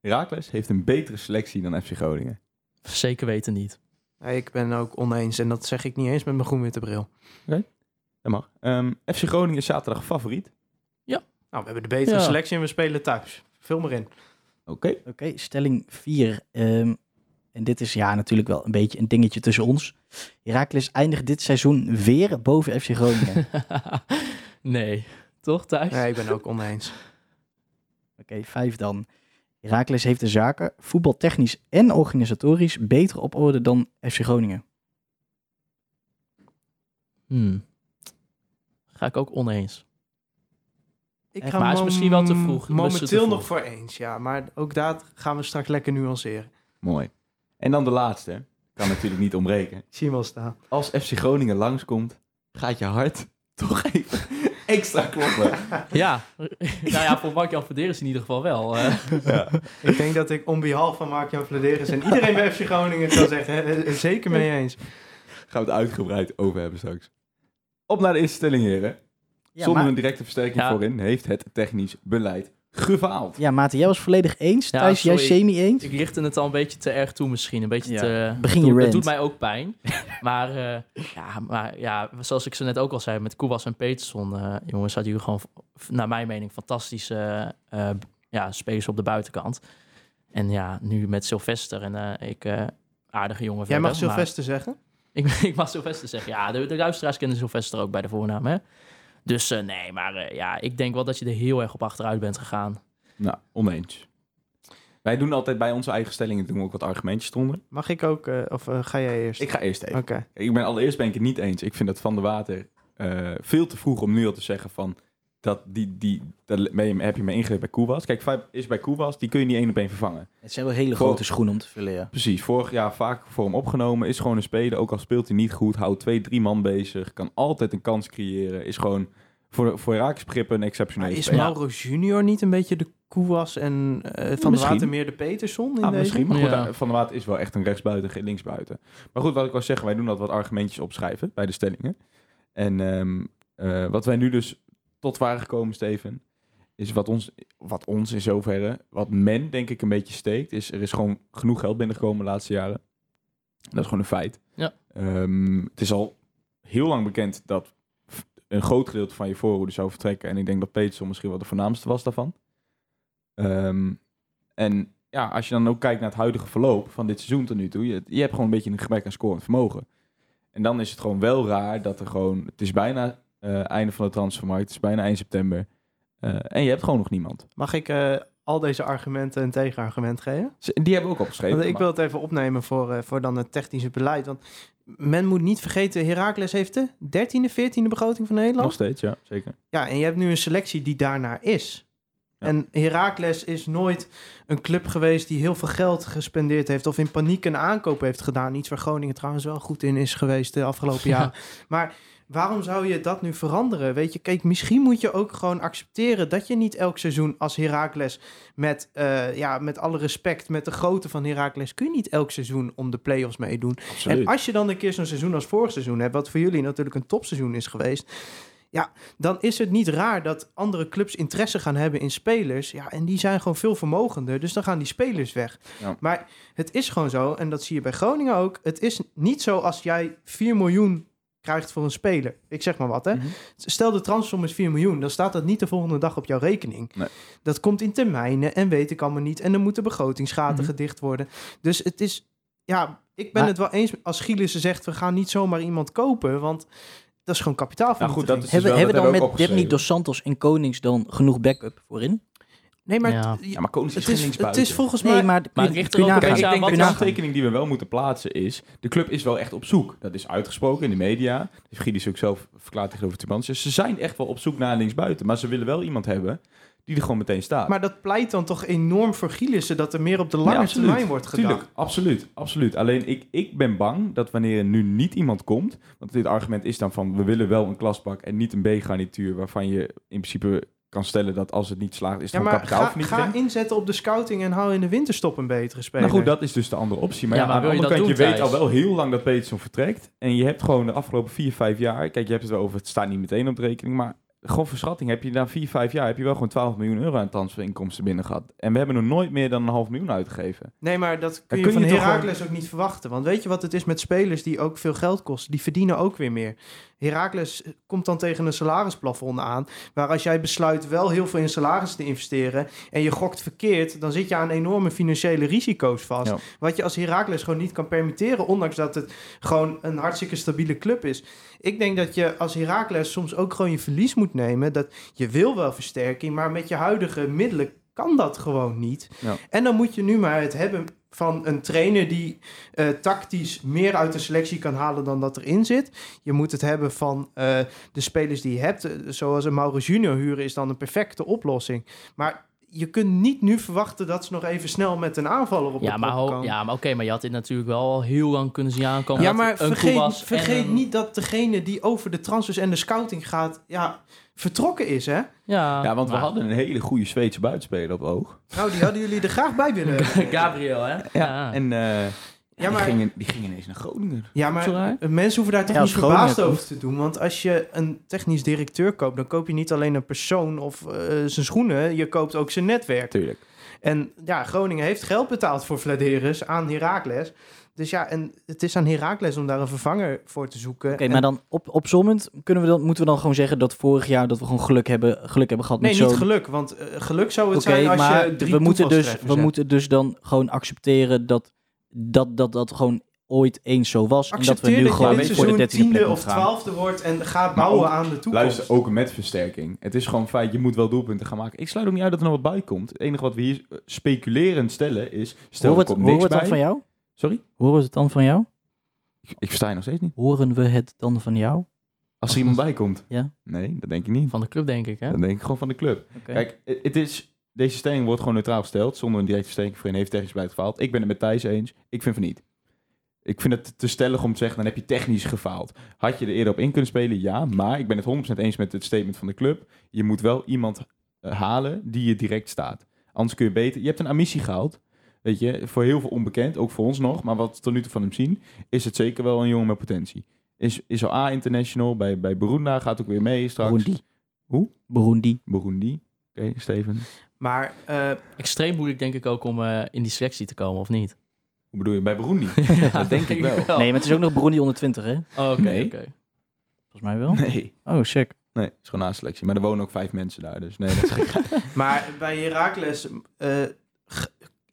Speaker 4: Herakles heeft een betere selectie dan FC Groningen.
Speaker 6: Zeker weten niet.
Speaker 7: Nee, ik ben ook oneens en dat zeg ik niet eens met mijn groen-witte bril.
Speaker 4: Dat mag. Ehm, FC Groningen is zaterdag favoriet.
Speaker 7: Nou, we hebben de betere
Speaker 6: Ja.
Speaker 7: selectie en we spelen thuis. Vul maar in.
Speaker 4: Oké.
Speaker 5: Oké, stelling 4. en dit is ja natuurlijk wel een beetje een dingetje tussen ons. Herakles eindigt dit seizoen weer boven FC Groningen.
Speaker 6: nee. Toch, Thijs?
Speaker 7: Nee, ik ben ook oneens.
Speaker 5: Oké, vijf dan. Herakles heeft de zaken voetbaltechnisch en organisatorisch beter op orde dan FC Groningen.
Speaker 6: Hmm. Ga ik ook oneens.
Speaker 7: Ik
Speaker 6: Echt, maar is misschien wel te vroeg.
Speaker 7: Momenteel
Speaker 6: te vroeg.
Speaker 7: nog voor eens, ja. Maar ook dat gaan we straks lekker nuanceren.
Speaker 4: Mooi. En dan de laatste. Kan natuurlijk niet ontbreken.
Speaker 7: Zie hem al staan.
Speaker 4: Als FC Groningen langskomt, gaat je hart toch even extra kloppen.
Speaker 6: Ja, nou ja, voor Mark-Jan Verdeer is in ieder geval wel. eh.
Speaker 7: Ik denk dat ik on behalf van Mark-Jan Vladeris en iedereen bij FC Groningen kan zeggen, eh, eh, zeker mee eens.
Speaker 4: Gaan we het uitgebreid over hebben straks. Op naar de eerste stelling, heren.
Speaker 5: Ja,
Speaker 4: Zonder
Speaker 5: maar-
Speaker 4: een directe versterking
Speaker 6: Ja.
Speaker 4: voorin heeft het technisch beleid gefaald.
Speaker 5: Ja, Maarten, jij was volledig eens.
Speaker 6: Ja,
Speaker 5: Thijs, jij semi-eens.
Speaker 6: ik richtte het al een beetje te erg toe misschien. Een beetje
Speaker 5: Ja,
Speaker 6: te...
Speaker 5: begin
Speaker 6: dat
Speaker 5: je
Speaker 6: doet-
Speaker 5: rant.
Speaker 6: Dat doet mij ook pijn. maar, eh, ja, maar ja, zoals ik zo net ook al zei, met Koewas en Peterson, eh, jongens, hadden jullie gewoon, naar mijn mening, fantastische eh, ja, spelers op de buitenkant. En ja, nu met Sylvester en eh, ik, eh, aardige jongen
Speaker 7: Jij
Speaker 6: verder,
Speaker 7: mag
Speaker 6: maar-
Speaker 7: Sylvester zeggen.
Speaker 6: Ik, ik mag Sylvester zeggen. Ja, de, de luisteraars kennen Sylvester ook bij de voornaam, hè? Dus eh, nee, maar eh, ja, ik denk wel dat je er heel erg op achteruit bent gegaan.
Speaker 4: Nou, oneens. Wij doen altijd bij onze eigen stellingen doen we ook wat argumentjes eronder.
Speaker 7: Mag ik ook, eh, of ga jij eerst?
Speaker 4: Ik ga eerst even.
Speaker 7: Oké.
Speaker 4: Ik ben allereerst ben ik het niet eens. Ik vind dat Van der Water eh, veel te vroeg om nu al te zeggen van dat die, die, daar ben je, heb je mee ingegeven bij Koewas. Kijk, Vibe is bij Koewas, die kun je niet één op één vervangen.
Speaker 5: Het zijn wel hele
Speaker 4: Voor-
Speaker 5: grote schoenen om te vullen, ja.
Speaker 4: Precies, vorig jaar vaak voor hem opgenomen. Is gewoon een speler, ook al speelt hij niet goed. Houdt twee, drie man bezig. Kan altijd een kans creëren. Is gewoon voor, voor een
Speaker 7: Maar
Speaker 4: exceptionele
Speaker 7: is
Speaker 4: speler.
Speaker 7: Mauro Junior niet een beetje de Koewas en eh, Van der. Water meer de Peterson in
Speaker 4: Ah,
Speaker 7: deze?
Speaker 4: misschien, maar goed,
Speaker 6: Ja.
Speaker 4: eh, Van der Water is wel echt een rechtsbuiten, geen linksbuiten. Maar goed, wat ik wil zeggen, wij doen dat wat argumentjes opschrijven bij de stellingen. En ehm, eh, wat wij nu dus tot waren gekomen, Steven, is wat ons, wat ons in zoverre, wat men denk ik een beetje steekt, is er is gewoon genoeg geld binnengekomen de laatste jaren. Dat is gewoon een feit.
Speaker 6: Ja.
Speaker 4: Ehm, het is al heel lang bekend dat een groot gedeelte van je voorhoede zou vertrekken. En ik denk dat Peterson misschien wel de voornaamste was daarvan. Ehm, en ja, als je dan ook kijkt naar het huidige verloop van dit seizoen tot nu toe, je, je hebt gewoon een beetje een gebrek aan scorend vermogen. En dan is het gewoon wel raar dat er gewoon, het is bijna eh einde van de transfermarkt, het is bijna 1 september. eh, en je hebt gewoon nog niemand.
Speaker 7: Mag ik eh, al deze argumenten een tegenargument geven?
Speaker 4: Die hebben we ook opgeschreven.
Speaker 7: Want ik wil het even opnemen voor, voor dan het technische beleid. Want men moet niet vergeten, Heracles heeft de 13e, 14e begroting van Nederland.
Speaker 4: Nog steeds, ja, zeker.
Speaker 7: Ja, en je hebt nu een selectie die daarnaar is.
Speaker 4: Ja.
Speaker 7: En Heracles is nooit een club geweest die heel veel geld gespendeerd heeft of in paniek een aankoop heeft gedaan. Iets waar Groningen trouwens wel goed in is geweest de afgelopen
Speaker 6: Ja.
Speaker 7: jaren. Maar waarom zou je dat nu veranderen? Weet je, kijk, misschien moet je ook gewoon accepteren dat je niet elk seizoen als Heracles met, eh, ja, met alle respect, met de grootte van Heracles, kun je niet elk seizoen om de play-offs meedoen.
Speaker 4: Absoluut.
Speaker 7: En als je dan een keer zo'n seizoen als vorig seizoen hebt, wat voor jullie natuurlijk een topseizoen is geweest, ja, dan is het niet raar dat andere clubs interesse gaan hebben in spelers. Ja, en die zijn gewoon veel vermogender, dus dan gaan die spelers weg.
Speaker 4: Ja.
Speaker 7: Maar het is gewoon zo, en dat zie je bij Groningen ook. Het is niet zo als jij 4 miljoen krijgt voor een speler. Ik zeg maar wat, hè.
Speaker 4: Mhm.
Speaker 7: Stel de transfersom is 4 miljoen, dan staat dat niet de volgende dag op jouw rekening.
Speaker 4: Nee.
Speaker 7: Dat komt in termijnen en weet ik allemaal niet. En dan moeten begrotingsgaten
Speaker 4: Mhm.
Speaker 7: gedicht worden. Dus het is, ja, ik ben
Speaker 5: Maar-
Speaker 7: het wel eens als Gielissen zegt, we gaan niet zomaar iemand kopen, want dat is gewoon kapitaal
Speaker 4: Nou goed, dat is dus
Speaker 5: Hebben,
Speaker 4: wel,
Speaker 5: hebben we dan met Debny
Speaker 4: opgeschreven.
Speaker 5: Dos Santos en Konings dan genoeg backup voorin?
Speaker 7: Nee, maar
Speaker 6: Ja.
Speaker 7: het,
Speaker 4: Ja, maar Konings is
Speaker 7: het, is, het is volgens
Speaker 5: Nee,
Speaker 7: mij...
Speaker 5: maar,
Speaker 6: Maar er ook een beetje aan
Speaker 4: denk
Speaker 6: wat
Speaker 4: de kanttekening die we wel moeten plaatsen is... de club is wel echt op zoek. Dat is uitgesproken in de media. Dus Gidelis ook zelf verklaart tegenover Tubantia. Ze zijn echt wel op zoek naar linksbuiten. Maar ze willen wel iemand hebben die er gewoon meteen staat.
Speaker 7: Maar dat pleit dan toch enorm voor Gielissen dat er meer op de
Speaker 4: Ja,
Speaker 7: lange
Speaker 4: absoluut.
Speaker 7: termijn wordt gedaan.
Speaker 4: Tuurlijk, absoluut, absoluut. Alleen ik, ik ben bang dat wanneer er nu niet iemand komt... want dit argument is dan van... we willen wel een klasbak en niet een B-garnituur... waarvan je in principe kan stellen dat als het niet slaagt... is het
Speaker 7: Ja, maar ga,
Speaker 4: kapitaalvernietiging.
Speaker 7: ga inzetten op de scouting en hou in de winterstop een betere speler.
Speaker 4: Nou goed, dat is dus de andere optie. Maar,
Speaker 6: Ja,
Speaker 4: ja,
Speaker 6: maar
Speaker 4: aan de
Speaker 6: je
Speaker 4: andere
Speaker 6: dat
Speaker 4: kant, je
Speaker 6: doen,
Speaker 4: weet al wel heel lang dat Peterson vertrekt. En je hebt gewoon de afgelopen vier, vijf jaar... Kijk, je hebt het wel over, het staat niet meteen op de rekening... maar gewoon voor schatting heb je na vier, vijf jaar... heb je wel gewoon 12 miljoen euro aan transferinkomsten binnen gehad. En we hebben nog nooit meer dan een half miljoen uitgegeven.
Speaker 7: Nee, maar dat kun je
Speaker 4: kun
Speaker 7: van
Speaker 4: je
Speaker 7: Heracles ook niet verwachten. Want weet je wat het is met spelers die ook veel geld kosten? Die verdienen ook weer meer. Heracles komt dan tegen een salarisplafond aan. Waar als jij besluit wel heel veel in salaris te investeren. en je gokt verkeerd. dan zit je aan enorme financiële risico's vast.
Speaker 4: Ja.
Speaker 7: Wat je als Heracles gewoon niet kan permitteren. ondanks dat het gewoon een hartstikke stabiele club is. Ik denk dat je als Heracles soms ook gewoon je verlies moet nemen. Dat je wil wel versterking. maar met je huidige middelen kan dat gewoon niet.
Speaker 4: Ja.
Speaker 7: En dan moet je nu maar het hebben van een trainer die eh, tactisch meer uit de selectie kan halen dan dat erin zit. Je moet het hebben van eh, de spelers die je hebt. Eh, zoals een Mauro Junior huren is dan een perfecte oplossing. Maar je kunt niet nu verwachten dat ze nog even snel met een aanvaller op
Speaker 6: Ja,
Speaker 7: de
Speaker 6: maar,
Speaker 7: komen.
Speaker 6: ja, maar oké, maar je had dit natuurlijk wel al heel lang kunnen zien aankomen.
Speaker 7: Ja,
Speaker 6: dat
Speaker 7: maar
Speaker 6: een
Speaker 7: vergeet,
Speaker 6: en
Speaker 7: vergeet
Speaker 6: een-
Speaker 7: niet dat degene die over de transfers en de scouting gaat, ja, vertrokken is, hè?
Speaker 6: Ja,
Speaker 4: ja, want we hadden een hele goede Zweedse buitenspeler op oog.
Speaker 7: Nou, die hadden jullie er graag bij willen.
Speaker 6: Gabriel, hè? Ja.
Speaker 4: En eh,
Speaker 7: Ja, maar-
Speaker 4: die, gingen, die gingen ineens naar Groningen.
Speaker 7: Ja, maar
Speaker 4: raar.
Speaker 7: mensen hoeven daar toch
Speaker 5: Ja,
Speaker 7: niet verbaasd over te doen. Want als je een technisch directeur koopt, dan koop je niet alleen een persoon of eh, zijn schoenen. Je koopt ook zijn netwerk.
Speaker 4: Tuurlijk.
Speaker 7: En ja, Groningen heeft geld betaald voor Vladeris aan Heracles. Dus ja, en het is aan Heracles om daar een vervanger voor te zoeken.
Speaker 5: Oké, maar dan op, opzommend kunnen we dan, moeten we dan gewoon zeggen dat vorig jaar dat we gewoon geluk hebben, geluk hebben gehad
Speaker 7: Nee,
Speaker 5: met
Speaker 7: niet
Speaker 5: zo'n...
Speaker 7: geluk. Want eh, geluk zou het zijn als
Speaker 5: maar
Speaker 7: je drie
Speaker 5: we moeten dus, we moeten dus dan gewoon accepteren dat dat, dat, dat gewoon ooit eens zo was. en dat we nu
Speaker 7: dat
Speaker 5: gewoon voor de
Speaker 7: seizoen
Speaker 5: dertiende plek
Speaker 7: tiende of
Speaker 5: moeten gaan.
Speaker 7: twaalfde wordt en ga bouwen
Speaker 4: ook-
Speaker 7: aan de toekomst.
Speaker 4: Luister, ook met versterking. Het is gewoon feit, je moet wel doelpunten gaan maken. Ik sluit ook niet uit dat er nog wat bij komt. Het enige wat we hier eh, speculerend stellen is... Stel,
Speaker 5: Horen we het,
Speaker 4: komt niks
Speaker 5: het dan
Speaker 4: bij.
Speaker 5: van jou?
Speaker 4: Sorry?
Speaker 5: Horen we het dan van jou?
Speaker 4: Ik, ik versta je nog steeds niet.
Speaker 5: Horen we het dan van jou?
Speaker 4: Als er iemand bij komt?
Speaker 5: Ja.
Speaker 4: Nee, dat denk ik niet.
Speaker 6: Van de club, denk ik, hè?
Speaker 4: Dat denk ik gewoon van de club. Kijk, het is, deze stelling wordt gewoon neutraal gesteld, zonder een directe stelling voor een heeft technisch beleid gefaald. Ik ben het met Thijs eens. Ik vind van niet. Ik vind het te stellig om te zeggen, dan heb je technisch gefaald. Had je er eerder op in kunnen spelen? Ja, maar ik ben het 100% eens met het statement van de club. Je moet wel iemand eh, halen die je direct staat. Anders kun je beter... Je hebt een Amissie gehaald. Weet je, voor heel veel onbekend, ook voor ons nog. Maar wat we tot nu toe van hem zien, is het zeker wel een jongen met potentie. Is, is al A-international, bij, bij Burunda gaat ook weer mee straks.
Speaker 5: Burundi.
Speaker 4: Hoe?
Speaker 5: Burundi.
Speaker 4: Burundi. Oké, Steven.
Speaker 7: Maar eh,
Speaker 6: Extreem moeilijk, denk ik, ook om eh, in die selectie te komen, of niet?
Speaker 4: Hoe bedoel je? Bij Burundi? dat denk ik wel.
Speaker 5: Nee, maar het is ook nog Burundi onder 20, hè?
Speaker 6: Oh, Oké,
Speaker 4: Nee.
Speaker 6: oké.
Speaker 5: Volgens mij wel.
Speaker 4: Nee.
Speaker 5: Oh, sick.
Speaker 4: Nee, het is gewoon selectie. Maar er wonen ook vijf mensen daar, dus nee, dat is gek.
Speaker 7: Maar bij Heracles eh,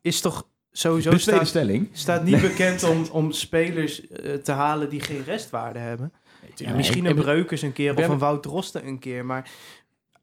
Speaker 7: is toch sowieso
Speaker 4: De tweede
Speaker 7: staat,
Speaker 4: stelling.
Speaker 7: staat niet bekend om, om spelers te halen die geen restwaarde hebben. Ja, misschien een Breukers een keer of een Wout Drosten een keer. Maar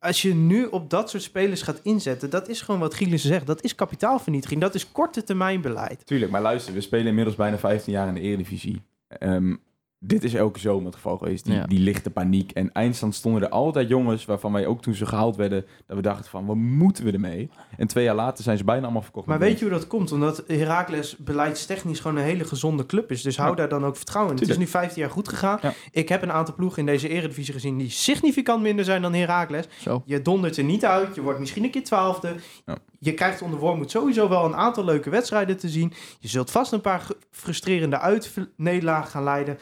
Speaker 7: als je nu op dat soort spelers gaat inzetten, dat is gewoon wat Gielis zegt. Dat is kapitaalvernietiging. Dat is korte termijn beleid.
Speaker 4: Tuurlijk, maar luister, we spelen inmiddels bijna 15 jaar in de Eredivisie. Ehm, dit is elke zomer het geval geweest, die,
Speaker 6: Ja.
Speaker 4: die lichte paniek. En eindstand stonden er altijd jongens waarvan wij ook toen ze gehaald werden, dat we dachten van, wat moeten we ermee? En twee jaar later zijn ze bijna allemaal verkocht.
Speaker 7: Maar weet je hoe dat komt? Omdat Heracles beleidstechnisch gewoon een hele gezonde club is. Dus hou
Speaker 4: Ja.
Speaker 7: daar dan ook vertrouwen in. Het is nu 15 jaar goed gegaan.
Speaker 4: Ja.
Speaker 7: Ik heb een aantal ploegen in deze eredivisie gezien die significant minder zijn dan Heracles.
Speaker 6: Zo.
Speaker 7: Je dondert er niet uit. Je wordt misschien een keer twaalfde.
Speaker 4: Ja.
Speaker 7: Je krijgt onder Wormoed sowieso wel een aantal leuke wedstrijden te zien. Je zult vast een paar frustrerende uitnederlagen gaan leiden.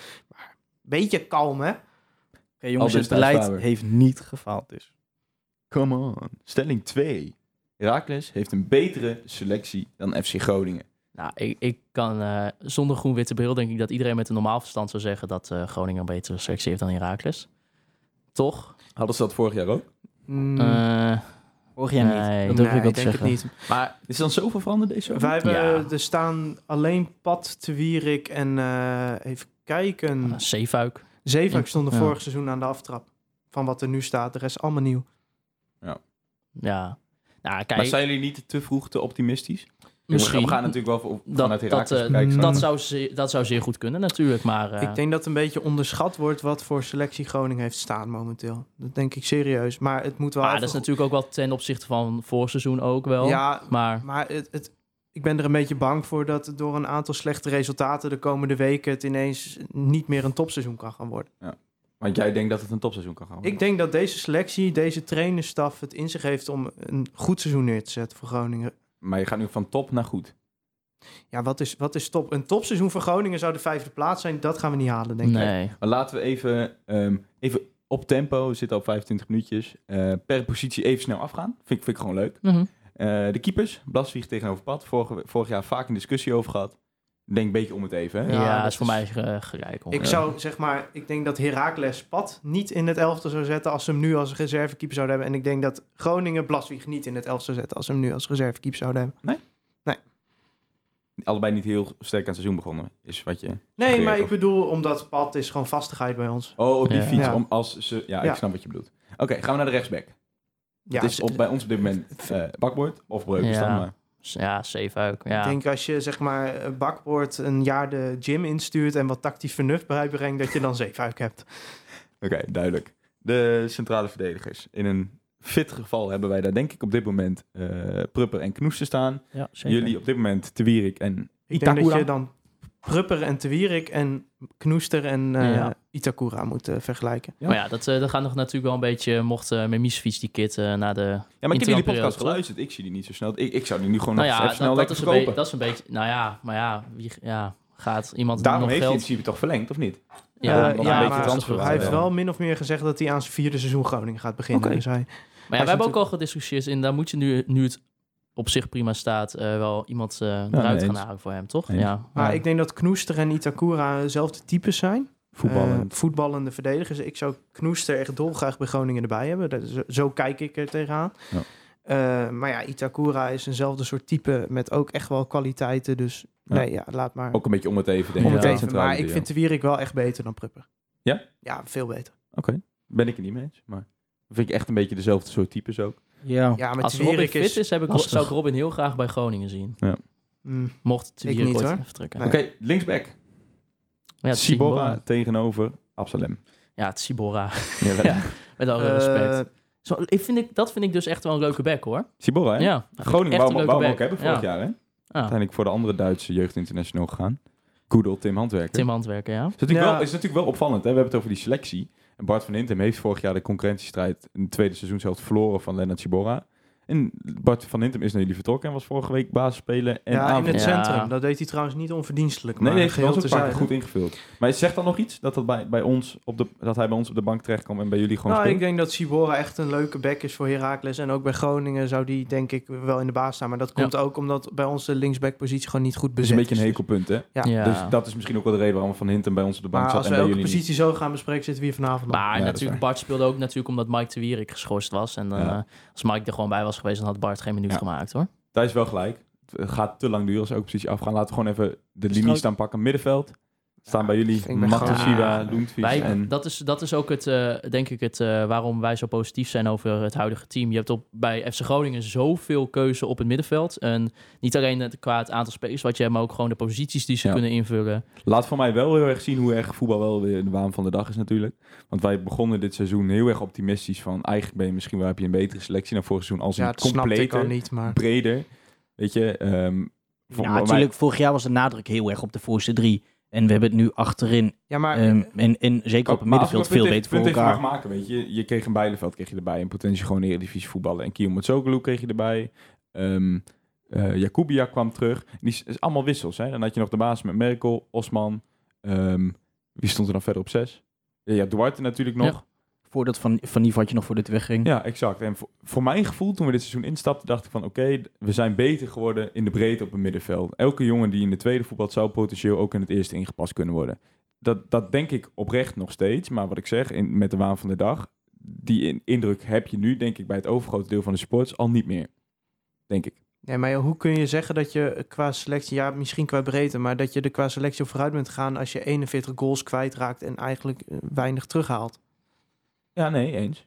Speaker 7: Beetje kalm, hè?
Speaker 5: Oké, jongens,
Speaker 4: Aldus
Speaker 5: het beleid heeft niet gefaald dus.
Speaker 4: Come on. Stelling 2. Heracles heeft een betere selectie dan FC Groningen.
Speaker 6: Nou, ik, ik kan eh, zonder groen-witte bril denk ik dat iedereen met een normaal verstand zou zeggen dat eh, Groningen een betere selectie heeft dan Heracles. Toch?
Speaker 4: Hadden ze dat vorig jaar ook?
Speaker 7: Mm,
Speaker 6: Eh,
Speaker 5: Vorig jaar
Speaker 6: Nee,
Speaker 5: niet. Dat durf
Speaker 7: nee,
Speaker 5: ik te
Speaker 7: denk
Speaker 5: zeggen.
Speaker 7: het niet.
Speaker 6: maar
Speaker 4: Is er dan zoveel veranderd deze zomer?
Speaker 7: Wij hebben,
Speaker 6: Ja.
Speaker 7: Er staan alleen Pat, Te Wierik en eh, even kijken...
Speaker 6: uh, Zeefuik.
Speaker 7: Zeefuik stond er
Speaker 5: Ja.
Speaker 7: vorig seizoen aan de aftrap. Van wat er nu staat. De rest allemaal nieuw.
Speaker 6: Ja. Nou,
Speaker 4: Maar
Speaker 6: kijk,
Speaker 4: zijn jullie niet te vroeg te optimistisch?
Speaker 6: misschien.
Speaker 4: We gaan natuurlijk wel
Speaker 6: dat,
Speaker 4: vanuit
Speaker 6: dat,
Speaker 4: Heracles
Speaker 6: eh,
Speaker 4: bekijken.
Speaker 6: dat, zou zeer, dat zou zeer goed kunnen natuurlijk, maar... eh,
Speaker 7: Ik denk dat een beetje onderschat wordt wat voor selectie Groningen heeft staan momenteel. Dat denk ik serieus. Maar het moet wel
Speaker 6: maar
Speaker 7: even
Speaker 6: dat is
Speaker 7: goed-
Speaker 6: natuurlijk ook wel ten opzichte van vorig seizoen ook wel.
Speaker 7: Ja,
Speaker 6: Maar
Speaker 7: maar het, het, ik ben er een beetje bang voor dat door een aantal slechte resultaten de komende weken het ineens niet meer een topseizoen kan gaan worden.
Speaker 4: Want jij denkt dat het een topseizoen kan gaan worden?
Speaker 7: Ik denk dat deze selectie, deze trainerstaf het in zich heeft om een goed seizoen neer te zetten voor Groningen.
Speaker 4: Maar je gaat nu van top naar goed.
Speaker 7: Ja, wat is, wat is top? Een topseizoen voor Groningen zou de vijfde plaats zijn. Dat gaan we niet halen, denk ik.
Speaker 6: nee.
Speaker 4: Maar laten we even, ehm, even op tempo, we zitten op 25 minuutjes, eh, per positie even snel afgaan. Vind ik, vind ik gewoon leuk.
Speaker 6: Mhm.
Speaker 4: Eh, de keepers, Blaswieg tegenover Pad, vorige, vorig jaar vaak in discussie over gehad. Denk een beetje om het even. Hè?
Speaker 6: Ja,
Speaker 7: Ja,
Speaker 6: dat
Speaker 7: dat
Speaker 6: is voor mij uh, gelijk.
Speaker 7: Ik zou zeg maar, ik denk dat Heracles Pad niet in het elfte zou zetten als ze hem nu als reservekeeper zouden hebben. En ik denk dat Groningen Blaswieg niet in het elfte zou zetten als ze hem nu als reservekeeper zouden hebben.
Speaker 4: Allebei niet heel sterk aan het seizoen begonnen, is wat je...
Speaker 7: Nee, maar ik bedoel, omdat Pad is gewoon vastigheid bij ons.
Speaker 4: Oh, op die
Speaker 6: Ja.
Speaker 4: fiets,
Speaker 7: Ja.
Speaker 4: om als ze... Ja,
Speaker 7: Ja.
Speaker 4: ik snap wat je bedoelt. Oké, gaan we naar de rechtsback.
Speaker 7: Ja,
Speaker 4: het is op, bij ons op dit moment eh bakboord of breukers
Speaker 6: Ja.
Speaker 4: maar...
Speaker 6: Ja, Zeefuik. Ja.
Speaker 7: Ik denk als je zeg maar eh, bakboord een jaar de gym instuurt en wat tactisch vernuft bijbrengt, dat je dan zeefuik hebt.
Speaker 4: Oké, duidelijk. De centrale verdedigers. In een fit geval hebben wij daar denk ik op dit moment eh Prupper en Knoester staan.
Speaker 5: Ja, zeker.
Speaker 4: Jullie op dit moment Te Wierik en
Speaker 7: Ik denk dat
Speaker 4: Itakura.
Speaker 7: je dan Prupper en Te Wierik en Knoester en eh,
Speaker 6: Ja.
Speaker 7: Itakura moet eh, vergelijken.
Speaker 4: Ja.
Speaker 6: Maar ja, dat, eh, dat gaat nog natuurlijk wel een beetje, mocht uh, Memisfiets die kit eh, naar de...
Speaker 4: Ja, maar ik heb jullie podcast
Speaker 6: toch?
Speaker 4: geluisterd. Ik zie die niet zo snel. Ik, ik zou die nu gewoon
Speaker 6: Nou
Speaker 4: nog
Speaker 6: ja,
Speaker 4: even snel
Speaker 6: dat, is een beetje,
Speaker 4: verkopen.
Speaker 6: dat is een beetje... Nou ja, maar ja, wie, ja gaat iemand
Speaker 4: Daarom
Speaker 6: nog
Speaker 4: heeft hij in
Speaker 6: geld...
Speaker 4: principe toch verlengd, of niet?
Speaker 6: Ja,
Speaker 7: Eh, ja,
Speaker 4: een beetje
Speaker 7: maar hij heeft
Speaker 4: Ja.
Speaker 7: wel min of meer gezegd dat hij aan zijn vierde seizoen Groningen gaat beginnen.
Speaker 4: Oké.
Speaker 7: Dus hij,
Speaker 6: Maar ja, we hebben ook al gediscussieerd in, daar moet je nu, nu het op zich prima staat, eh, wel iemand eh, eruit
Speaker 4: nee,
Speaker 6: gaan halen voor hem, toch?
Speaker 4: Eens.
Speaker 6: Ja,
Speaker 7: maar
Speaker 6: ja.
Speaker 7: ik denk dat Knoester en Itakura dezelfde types zijn.
Speaker 4: Voetballend.
Speaker 7: Eh, voetballende verdedigers. Ik zou Knoester echt dolgraag bij Groningen erbij hebben. Dat is, zo kijk ik er tegenaan.
Speaker 4: Ja.
Speaker 7: Eh, maar ja, Itakura is eenzelfde soort type met ook echt wel kwaliteiten. Dus
Speaker 4: Ja.
Speaker 7: nee, ja, laat maar.
Speaker 4: Ook een beetje om het even, denk
Speaker 7: om
Speaker 4: ik.
Speaker 7: het
Speaker 6: Ja.
Speaker 7: even.
Speaker 4: Centrale
Speaker 7: Maar ik vind de Wierik wel echt beter dan Prupper.
Speaker 4: Ja?
Speaker 7: Ja, veel beter.
Speaker 4: Oké, ben ik het niet mee eens. Maar vind ik echt een beetje dezelfde soort types ook.
Speaker 5: Ja.
Speaker 7: Ja, met
Speaker 6: Als Robin fit
Speaker 7: is...
Speaker 6: heb ik,
Speaker 5: lastig.
Speaker 6: zou ik Robin heel graag bij Groningen zien.
Speaker 7: Mm,
Speaker 6: Mocht
Speaker 7: niet,
Speaker 6: ooit
Speaker 7: hoor.
Speaker 6: vertrekken.
Speaker 7: Nee.
Speaker 4: Oké, linksback.
Speaker 6: Ja,
Speaker 4: Sibora tegenover Absalem.
Speaker 6: Ja, Tsibora.
Speaker 4: Ja,
Speaker 6: Ja. Met alle
Speaker 7: Eh,
Speaker 6: respect. Zo, ik vind ik, dat vind ik dus echt wel een leuke back, hoor.
Speaker 4: Sibora, hè?
Speaker 6: Ja.
Speaker 4: Groningen wou,
Speaker 6: een
Speaker 4: wou
Speaker 6: leuke
Speaker 4: hem
Speaker 6: back.
Speaker 4: ook hebben vorig
Speaker 6: Ja.
Speaker 4: jaar, hè?
Speaker 6: Ah,
Speaker 4: Uiteindelijk voor de andere Duitse jeugdinternational gegaan. Koedel, Tim Handwerker.
Speaker 6: Tim Handwerker, ja.
Speaker 4: Is natuurlijk,
Speaker 7: Ja.
Speaker 4: wel, is natuurlijk wel opvallend. Hè? We hebben het over die selectie. En Bart van Hintem heeft vorig jaar de concurrentiestrijd in het tweede seizoen zelf verloren van Lennart Chibora. En Bart van Hintem is naar jullie vertrokken en was vorige week basis spelen en
Speaker 7: ja, in het
Speaker 6: Ja.
Speaker 7: centrum. Dat deed hij trouwens niet onverdienstelijk.
Speaker 4: Nee,
Speaker 7: maar
Speaker 4: nee, heeft hij
Speaker 7: geheel
Speaker 4: vaak
Speaker 7: terzijde.
Speaker 4: goed ingevuld. Maar zegt dan nog iets dat, dat, bij, bij ons op de, dat hij bij ons op de bank terechtkomt en bij jullie gewoon
Speaker 7: Nou,
Speaker 4: speelt?
Speaker 7: ik denk dat Sibora echt een leuke back is voor Heracles. En ook bij Groningen zou die denk ik wel in de baas staan. Maar dat komt ook omdat bij ons de linksback-positie gewoon niet goed
Speaker 4: Dat is
Speaker 7: bezet
Speaker 4: een beetje een hekelpunt, hè?
Speaker 7: Ja.
Speaker 6: Ja.
Speaker 4: Dus dat is misschien ook wel de reden waarom Van Hintem bij ons op de bank
Speaker 7: Maar
Speaker 4: zat
Speaker 7: als
Speaker 4: en
Speaker 7: we elke
Speaker 4: niet.
Speaker 7: positie zo gaan bespreken, zitten we hier vanavond.
Speaker 6: Maar natuurlijk. Bart speelde ook natuurlijk omdat Mike de Wierik geschorst was. En eh,
Speaker 4: Ja.
Speaker 6: als Mike er gewoon bij was geweest, dan had Bart geen minuut
Speaker 4: Ja.
Speaker 6: gemaakt, hoor.
Speaker 4: Daar is wel gelijk. Het gaat te lang duren als we elke positie afgaan. Laten we gewoon even de
Speaker 5: het
Speaker 4: linies
Speaker 5: ook-
Speaker 4: staan pakken. Middenveld. Staan bij jullie Lundqvist
Speaker 6: Wij,
Speaker 4: en...
Speaker 6: dat, is, dat is ook het, eh, denk ik, het, eh, waarom wij zo positief zijn over het huidige team. Je hebt op, bij FC Groningen zoveel keuze op het middenveld. En niet alleen het, qua het aantal spelers wat je hebt, maar ook gewoon de posities die ze
Speaker 4: Ja.
Speaker 6: kunnen invullen.
Speaker 4: Laat voor mij wel heel erg zien hoe erg voetbal wel weer de waan van de dag is natuurlijk. Want wij begonnen dit seizoen heel erg optimistisch van... eigenlijk ben je misschien wel heb je een betere selectie dan vorig seizoen... als
Speaker 7: ja,
Speaker 4: een completer,
Speaker 7: niet. Maar
Speaker 4: breder. Weet je, ehm,
Speaker 5: Ja,
Speaker 4: mij-
Speaker 5: natuurlijk, vorig jaar was de nadruk heel erg op de voorste drie. En we hebben het nu achterin
Speaker 7: ja, maar
Speaker 5: ehm, en, en zeker op het middenveld veel beter voor
Speaker 4: punt even
Speaker 5: elkaar.
Speaker 4: mag maken, weet je. Je kreeg een Bijleveld kreeg je erbij. En potentie gewoon eredivisie voetballen. En Kiyom Matsoglu kreeg je erbij. Ehm eh Jakubia kwam terug. Die is, is allemaal wissels. Hè? Dan had je nog de basis met Merkel, Osman. ehm, wie stond er dan verder op zes? Ja, ja Duarte natuurlijk nog.
Speaker 6: Ja.
Speaker 5: Voordat Van, van Nieuw had je nog voor dit wegging.
Speaker 4: Ja, exact. En voor, voor mijn gevoel, toen we dit seizoen instapten, dacht ik van... oké, we zijn beter geworden in de breedte op het middenveld. Elke jongen die in de tweede voetbal zou potentieel ook in het eerste ingepast kunnen worden. Dat, dat denk ik oprecht nog steeds. Maar wat ik zeg, in, met de waan van de dag... die in- indruk heb je nu, denk ik, bij het overgrote deel van de sports al niet meer. Denk ik.
Speaker 7: Nee, maar hoe kun je zeggen dat je qua selectie, ja, misschien qua breedte, maar dat je er qua selectie op vooruit bent gaan als je 41 goals kwijtraakt en eigenlijk eh, weinig terughaalt?
Speaker 4: Ja, nee, eens.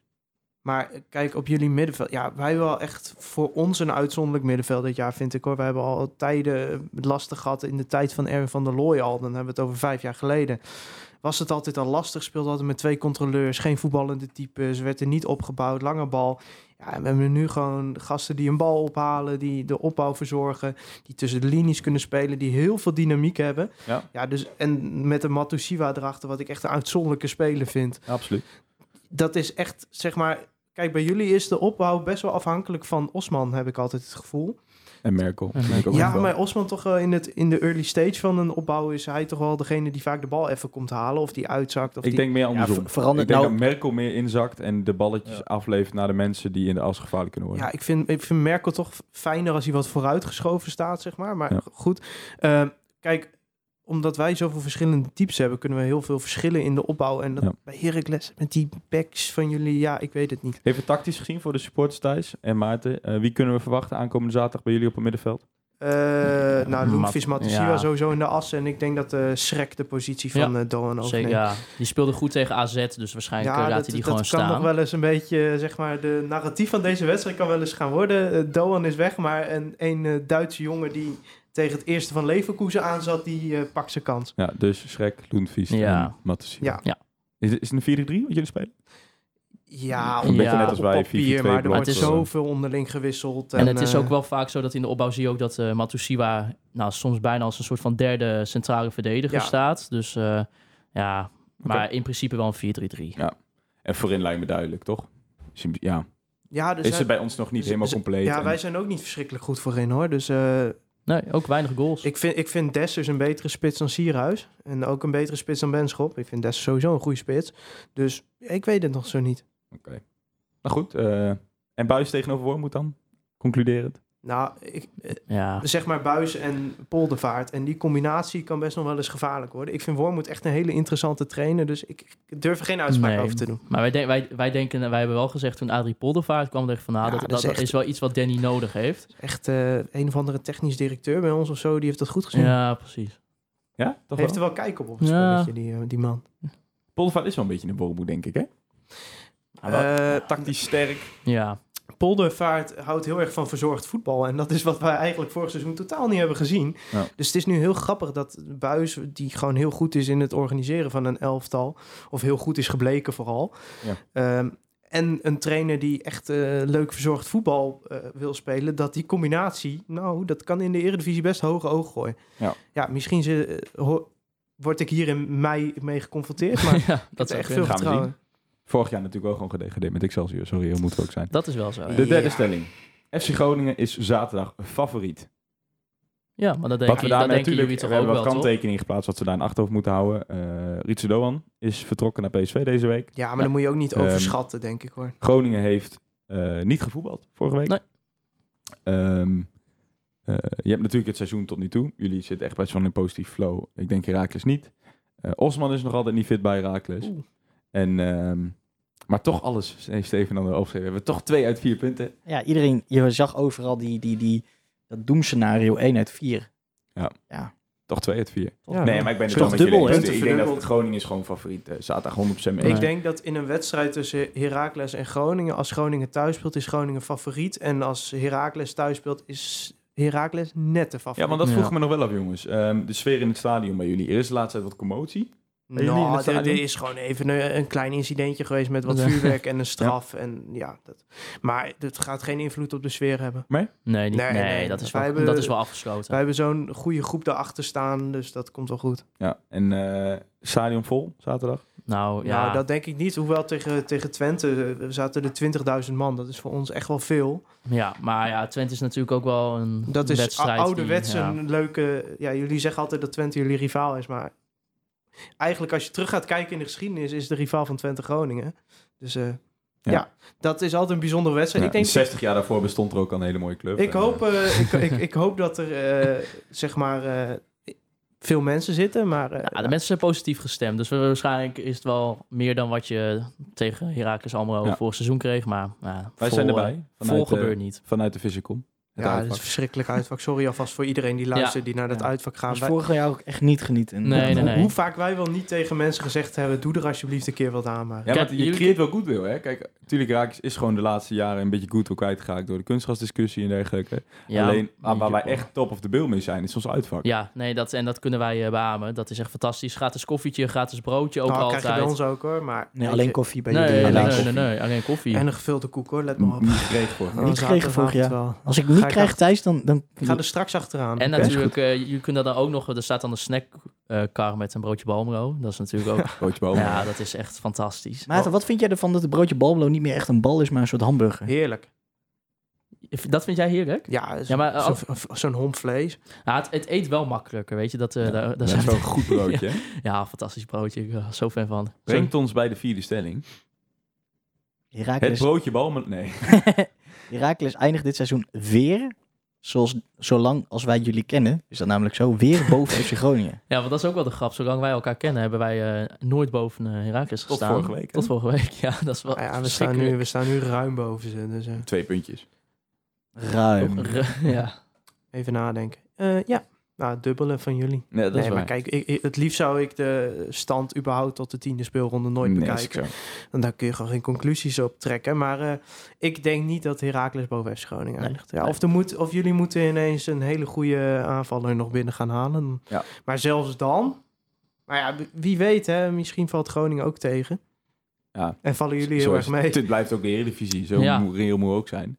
Speaker 7: Maar eh, kijk, op jullie middenveld. Ja, wij hebben wel echt voor ons een uitzonderlijk middenveld dit jaar, vind ik hoor. We hebben al tijden eh, lastig gehad in de tijd van Erwin van der Looy al. Dan hebben we het over vijf jaar geleden. Was het altijd al lastig, speelde altijd met twee controleurs, geen voetballende types, werd er niet opgebouwd, lange bal. Ja, en we hebben nu gewoon gasten die een bal ophalen, die de opbouw verzorgen, die tussen de linies kunnen spelen, die heel veel dynamiek hebben.
Speaker 4: Ja.
Speaker 7: ja dus, en met de Matusiwa erachter, wat ik echt een uitzonderlijke speler vind
Speaker 4: Absoluut.
Speaker 7: Dat is echt, zeg maar... Kijk, bij jullie is de opbouw best wel afhankelijk van Osman, heb ik altijd het gevoel.
Speaker 4: En Merkel.
Speaker 6: En
Speaker 4: ook
Speaker 7: Ja, maar Osman toch wel in, het, in de early stage van een opbouw... is hij toch wel degene die vaak de bal even komt halen... of die uitzakt. Of
Speaker 4: Ik
Speaker 7: die...
Speaker 4: denk meer
Speaker 5: Ja,
Speaker 4: andersom.
Speaker 5: ver- verandert
Speaker 4: ik denk
Speaker 5: nou...
Speaker 4: dat Merkel meer inzakt en de balletjes
Speaker 5: Ja.
Speaker 4: aflevert naar de mensen die in de as gevaarlijk kunnen worden.
Speaker 7: Ja, ik vind, ik vind Merkel toch fijner als hij wat vooruitgeschoven staat, zeg maar. Maar
Speaker 4: Ja.
Speaker 7: goed, Ehm, kijk, omdat wij zoveel verschillende types hebben... kunnen we heel veel verschillen in de opbouw. En dat,
Speaker 4: Ja.
Speaker 7: bij Heracles, met die backs van jullie, ja, ik weet het niet.
Speaker 4: Even tactisch gezien voor de supporters thuis en Maarten. eh, wie kunnen we verwachten aankomende zaterdag bij jullie op het middenveld?
Speaker 7: Eh nou, Loenvis Matosiwa
Speaker 6: Ja.
Speaker 7: sowieso in de as. En ik denk dat de Schrek de positie van
Speaker 6: Ja.
Speaker 7: eh Doan
Speaker 6: Zeker, ja. Die speelde goed tegen AZ, dus waarschijnlijk laat
Speaker 7: dat,
Speaker 6: hij die
Speaker 7: dat
Speaker 6: gewoon
Speaker 7: kan
Speaker 6: staan.
Speaker 7: nog wel eens een beetje, zeg maar, de narratief van deze wedstrijd kan wel eens gaan worden. Doan is weg, maar een, een Duitse jongen die tegen het eerste van Leverkusen aanzat, die eh, pakt zijn kans.
Speaker 4: Ja, dus Schrek, Lundqvist
Speaker 6: Ja.
Speaker 4: en Matusiwa.
Speaker 7: Ja.
Speaker 6: Ja.
Speaker 4: Is, het- is het een 4-3 wat jullie spelen?
Speaker 7: Ja,
Speaker 6: Een
Speaker 7: op-
Speaker 6: beetje net als
Speaker 4: wij,
Speaker 7: papier,
Speaker 4: 4-4-2
Speaker 7: maar er wordt
Speaker 6: Het is-
Speaker 7: zoveel onderling gewisseld.
Speaker 6: En het is
Speaker 7: eh,
Speaker 6: ook wel vaak zo dat in de opbouw zie je ook dat eh Matusiwa nou, soms bijna als een soort van derde centrale verdediger
Speaker 7: Ja.
Speaker 6: staat. Dus eh, ja, maar in principe wel een 4-3-3.
Speaker 4: En voorin lijkt me duidelijk, toch? Is- Ja.
Speaker 7: Ja, dus
Speaker 4: is het bij ons nog niet
Speaker 7: z-
Speaker 4: helemaal
Speaker 7: z-
Speaker 4: compleet?
Speaker 7: ja,
Speaker 4: en-
Speaker 7: wij zijn ook niet verschrikkelijk goed voorin hoor. Dus eh,
Speaker 6: Nee, ook weinig goals.
Speaker 7: ik, vind, ik vind Dessers een betere spits dan Sierhuis. En ook een betere spits dan Benschop. Ik vind Dessers sowieso een goede spits. Dus ik weet het nog zo niet.
Speaker 4: Oké. Nou goed, eh, en Buis tegenover Wormoed dan? Concluderend.
Speaker 7: Nou, ik,
Speaker 6: ja.
Speaker 7: zeg maar Buis en Poldervaart. En die combinatie kan best nog wel eens gevaarlijk worden. Ik vind Wormoed echt een hele interessante trainer. Dus ik, ik durf er geen uitspraak
Speaker 6: Nee.
Speaker 7: over te doen.
Speaker 6: Maar wij, denk- wij, wij denken, wij hebben wel gezegd toen Adrie Poldervaart kwam, dacht ik van nou,
Speaker 7: Ja,
Speaker 6: dat,
Speaker 7: dat
Speaker 6: dat,
Speaker 7: is echt-
Speaker 6: is wel iets wat Danny nodig heeft.
Speaker 7: Echt eh, een of andere technisch directeur bij ons of zo. Die heeft dat goed gezien.
Speaker 6: Ja, precies.
Speaker 4: Ja, toch
Speaker 7: heeft er
Speaker 4: wel?
Speaker 7: kijk op op het
Speaker 6: Ja.
Speaker 7: spelletje, die, eh, die man.
Speaker 4: Poldervaart is wel een beetje een Wormoed, denk ik, hè?
Speaker 7: Eh,
Speaker 4: Tactisch sterk.
Speaker 6: ja.
Speaker 7: Poldervaart houdt heel erg van verzorgd voetbal. En dat is wat wij eigenlijk vorig seizoen totaal niet hebben gezien.
Speaker 4: Ja.
Speaker 7: Dus het is nu heel grappig dat Buis, die gewoon heel goed is in het organiseren van een elftal, of heel goed is gebleken vooral.
Speaker 4: Ja.
Speaker 7: Ehm, en een trainer die echt eh, leuk verzorgd voetbal eh, wil spelen, dat die combinatie, nou, dat kan in de Eredivisie best hoge ogen gooien.
Speaker 4: Ja.
Speaker 7: ja misschien ze, eh, word ik hier in mei mee geconfronteerd, maar
Speaker 6: ja, dat, zou
Speaker 7: echt veel vertrouwen.
Speaker 4: Vorig jaar natuurlijk wel gewoon gedegradeerd met Excelsior. Sorry, heel moet ook zijn.
Speaker 6: dat is wel zo.
Speaker 4: De derde
Speaker 7: Ja.
Speaker 4: stelling. FC Groningen is zaterdag favoriet.
Speaker 6: Ja, maar dat
Speaker 4: Wat
Speaker 6: denken,
Speaker 4: we
Speaker 6: dat
Speaker 4: daarmee
Speaker 6: denken jullie
Speaker 4: natuurlijk,
Speaker 6: toch
Speaker 4: we
Speaker 6: ook
Speaker 4: hebben
Speaker 6: wel,
Speaker 4: wat kanttekeningen geplaatst wat ze daar in achterhoofd moeten houden. Eh Rietse Doan is vertrokken naar PSV deze week.
Speaker 7: Ja, maar dan moet je ook niet
Speaker 4: Ehm,
Speaker 7: overschatten, denk ik hoor.
Speaker 4: Groningen heeft eh, niet gevoetbald vorige week.
Speaker 6: Nee.
Speaker 4: Ehm, eh, je hebt natuurlijk het seizoen tot nu toe. Jullie zitten echt best wel in een positief flow. Ik denk Herakles niet. Eh, Osman is nog altijd niet fit bij Herakles. En, ehm, maar toch alles heeft Steven dan opgeschreven. We hebben toch twee uit vier punten.
Speaker 5: Ja, iedereen, je zag overal die, die, die, dat doemscenario 1 uit 4.
Speaker 4: Toch twee uit vier.
Speaker 7: Ja,
Speaker 4: nee, maar ik ben het
Speaker 5: Toch dubbel?
Speaker 4: Ik denk dat. Groningen is gewoon favoriet. eh, zaterdag 100% mee.
Speaker 7: Ik denk dat in een wedstrijd tussen Heracles en Groningen, als Groningen thuis speelt, is Groningen favoriet. En als Heracles thuis speelt, is Heracles net de
Speaker 4: Ja,
Speaker 7: favoriet.
Speaker 4: want dat vroeg
Speaker 6: Ja.
Speaker 4: me nog wel af, jongens. Ehm, de sfeer in het stadion bij jullie. Er is de laatste tijd wat commotie.
Speaker 7: Nou,
Speaker 4: het
Speaker 7: er, er is gewoon even een, een klein incidentje geweest met wat
Speaker 6: Ja.
Speaker 7: vuurwerk en een straf. En ja, dat, maar het gaat geen invloed op de sfeer hebben.
Speaker 6: Nee, niet,
Speaker 7: Nee,
Speaker 6: nee,
Speaker 7: nee.
Speaker 6: dat, is wel,
Speaker 7: hebben-
Speaker 6: dat is wel afgesloten.
Speaker 7: Wij hebben zo'n goede groep daarachter staan, dus dat komt wel goed.
Speaker 4: Ja, en eh, stadion vol zaterdag.
Speaker 6: nou ja,
Speaker 7: Nou, dat denk ik niet. Hoewel tegen, tegen Twente eh, zaten er 20.000 man. Dat is voor ons echt wel veel.
Speaker 6: ja, maar ja, Twente is natuurlijk ook wel een
Speaker 7: Dat is
Speaker 6: wedstrijd.
Speaker 7: ouderwets
Speaker 6: die, ja.
Speaker 7: een leuke... Ja, jullie zeggen altijd dat Twente jullie rivaal is, maar... Eigenlijk als je terug gaat kijken in de geschiedenis... is de rivaal van Twente Groningen. Dus eh, ja.
Speaker 4: Ja.
Speaker 7: dat is altijd een bijzondere wedstrijd.
Speaker 4: Ja,
Speaker 7: ik, denk,
Speaker 4: 60 jaar daarvoor bestond er ook al een hele mooie club.
Speaker 7: ik,
Speaker 4: En,
Speaker 7: hoop,
Speaker 4: eh,
Speaker 7: eh, ik, ik, ik hoop dat er eh, zeg maar eh, veel mensen zitten, maar... eh,
Speaker 6: Ja, de mensen zijn positief gestemd. Dus waarschijnlijk is het wel meer dan wat je tegen Heracles Almelo
Speaker 4: Ja.
Speaker 6: vorig seizoen kreeg. Maar ja,
Speaker 4: wij
Speaker 6: vol,
Speaker 4: zijn erbij.
Speaker 6: Vol
Speaker 4: Vanuit, eh,
Speaker 6: gebeurt niet.
Speaker 4: vanuit de Visicom. Het
Speaker 7: ja, dat is een verschrikkelijk uitvak. Sorry alvast voor iedereen die luistert, die naar dat
Speaker 5: Ja.
Speaker 7: uitvak gaan. Wij-
Speaker 5: vorig jaar ook echt niet genieten.
Speaker 6: Nee, nee,
Speaker 7: hoe,
Speaker 6: nee.
Speaker 7: hoe vaak wij wel niet tegen mensen gezegd hebben... doe er alsjeblieft een keer wat aan, maar...
Speaker 4: Ja, maar je
Speaker 6: jullie-
Speaker 4: creëert wel goodwill, hè? Kijk, natuurlijk Raakjes is gewoon de laatste jaren een beetje goodwill kwijtgeraakt door de kunstgrasdiscussie en dergelijke.
Speaker 6: Ja,
Speaker 4: Alleen waar, waar wij echt top of the bill mee zijn, is ons uitvak.
Speaker 6: Ja, nee, dat, en dat kunnen wij uh, beamen. Dat is echt fantastisch. Gratis koffietje, gratis broodje ook
Speaker 7: Nou,
Speaker 6: altijd.
Speaker 7: krijg je bij ons ook hoor, maar...
Speaker 5: Nee, alleen koffie bij
Speaker 6: nee,
Speaker 5: jullie.
Speaker 6: nee,
Speaker 4: alleen
Speaker 6: nee,
Speaker 4: koffie.
Speaker 6: nee, nee, alleen koffie.
Speaker 7: En een gevulde koek hoor, let maar op.
Speaker 4: Niet gekregen voor.
Speaker 7: Oh,
Speaker 5: Niet gekregen vorig jaar. Als ik niet
Speaker 7: Ga ik
Speaker 5: krijg
Speaker 7: af-
Speaker 5: thuis, dan... dan
Speaker 7: Ik ga er straks achteraan.
Speaker 6: En natuurlijk, eh, je kunt dan ook nog, er staat dan een snackkar met een broodje balmro. Dat is natuurlijk ook,
Speaker 4: Broodje boven.
Speaker 6: ja, dat is echt fantastisch.
Speaker 5: Maarten, wat vind jij ervan dat het broodje balmelo niet meer echt een bal is, maar een soort hamburger?
Speaker 7: Heerlijk.
Speaker 6: Dat vind jij heerlijk?
Speaker 7: Ja,
Speaker 6: Ja, maar, eh,
Speaker 7: zo'n zo'n homp vlees.
Speaker 6: Ja, het, het eet wel makkelijker, weet je. Dat, eh,
Speaker 4: Ja,
Speaker 6: daar, daar
Speaker 4: dat
Speaker 6: zijn
Speaker 4: een goed broodje.
Speaker 6: Ja, fantastisch broodje. Ik ben er zo fan van.
Speaker 4: Brengt ons bij de vierde stelling. Het
Speaker 5: Herakles,
Speaker 4: broodje bal met... Nee.
Speaker 5: Herakles eindigt dit seizoen weer, zoals, zolang als wij jullie kennen, is dat namelijk zo, weer boven FC Groningen.
Speaker 6: Ja, want dat is ook wel de grap. Zolang wij elkaar kennen, hebben wij eh, nooit boven uh, Herakles
Speaker 4: Tot
Speaker 6: gestaan.
Speaker 4: vorige week, hè?
Speaker 6: Tot vorige week, ja. Dat is wel
Speaker 7: ja, we, staan nu, we staan nu ruim boven ze. Dus eh,
Speaker 4: Twee puntjes.
Speaker 5: Ruim.
Speaker 6: ja.
Speaker 7: even nadenken. Eh, ja, nou, het dubbele van jullie.
Speaker 4: Nee, dat
Speaker 7: nee,
Speaker 4: is
Speaker 7: maar
Speaker 4: waar.
Speaker 7: kijk, ik, ik- het liefst zou ik de stand überhaupt tot de tiende speelronde nooit
Speaker 4: Nee,
Speaker 7: bekijken. Want daar kun je gewoon geen conclusies op trekken. Maar eh, ik denk niet dat Heracles boven FC Groningen
Speaker 6: Nee.
Speaker 7: eindigt. Ja, of, er moet, of jullie moeten ineens een hele goede aanvaller nog binnen gaan halen.
Speaker 4: Ja.
Speaker 7: Maar zelfs dan... Maar ja, wie weet, hè, misschien valt Groningen ook tegen.
Speaker 4: Ja.
Speaker 7: En vallen jullie heel erg mee.
Speaker 4: Dit blijft ook de Eredivisie. Zo
Speaker 6: Ja.
Speaker 4: moet ook zijn.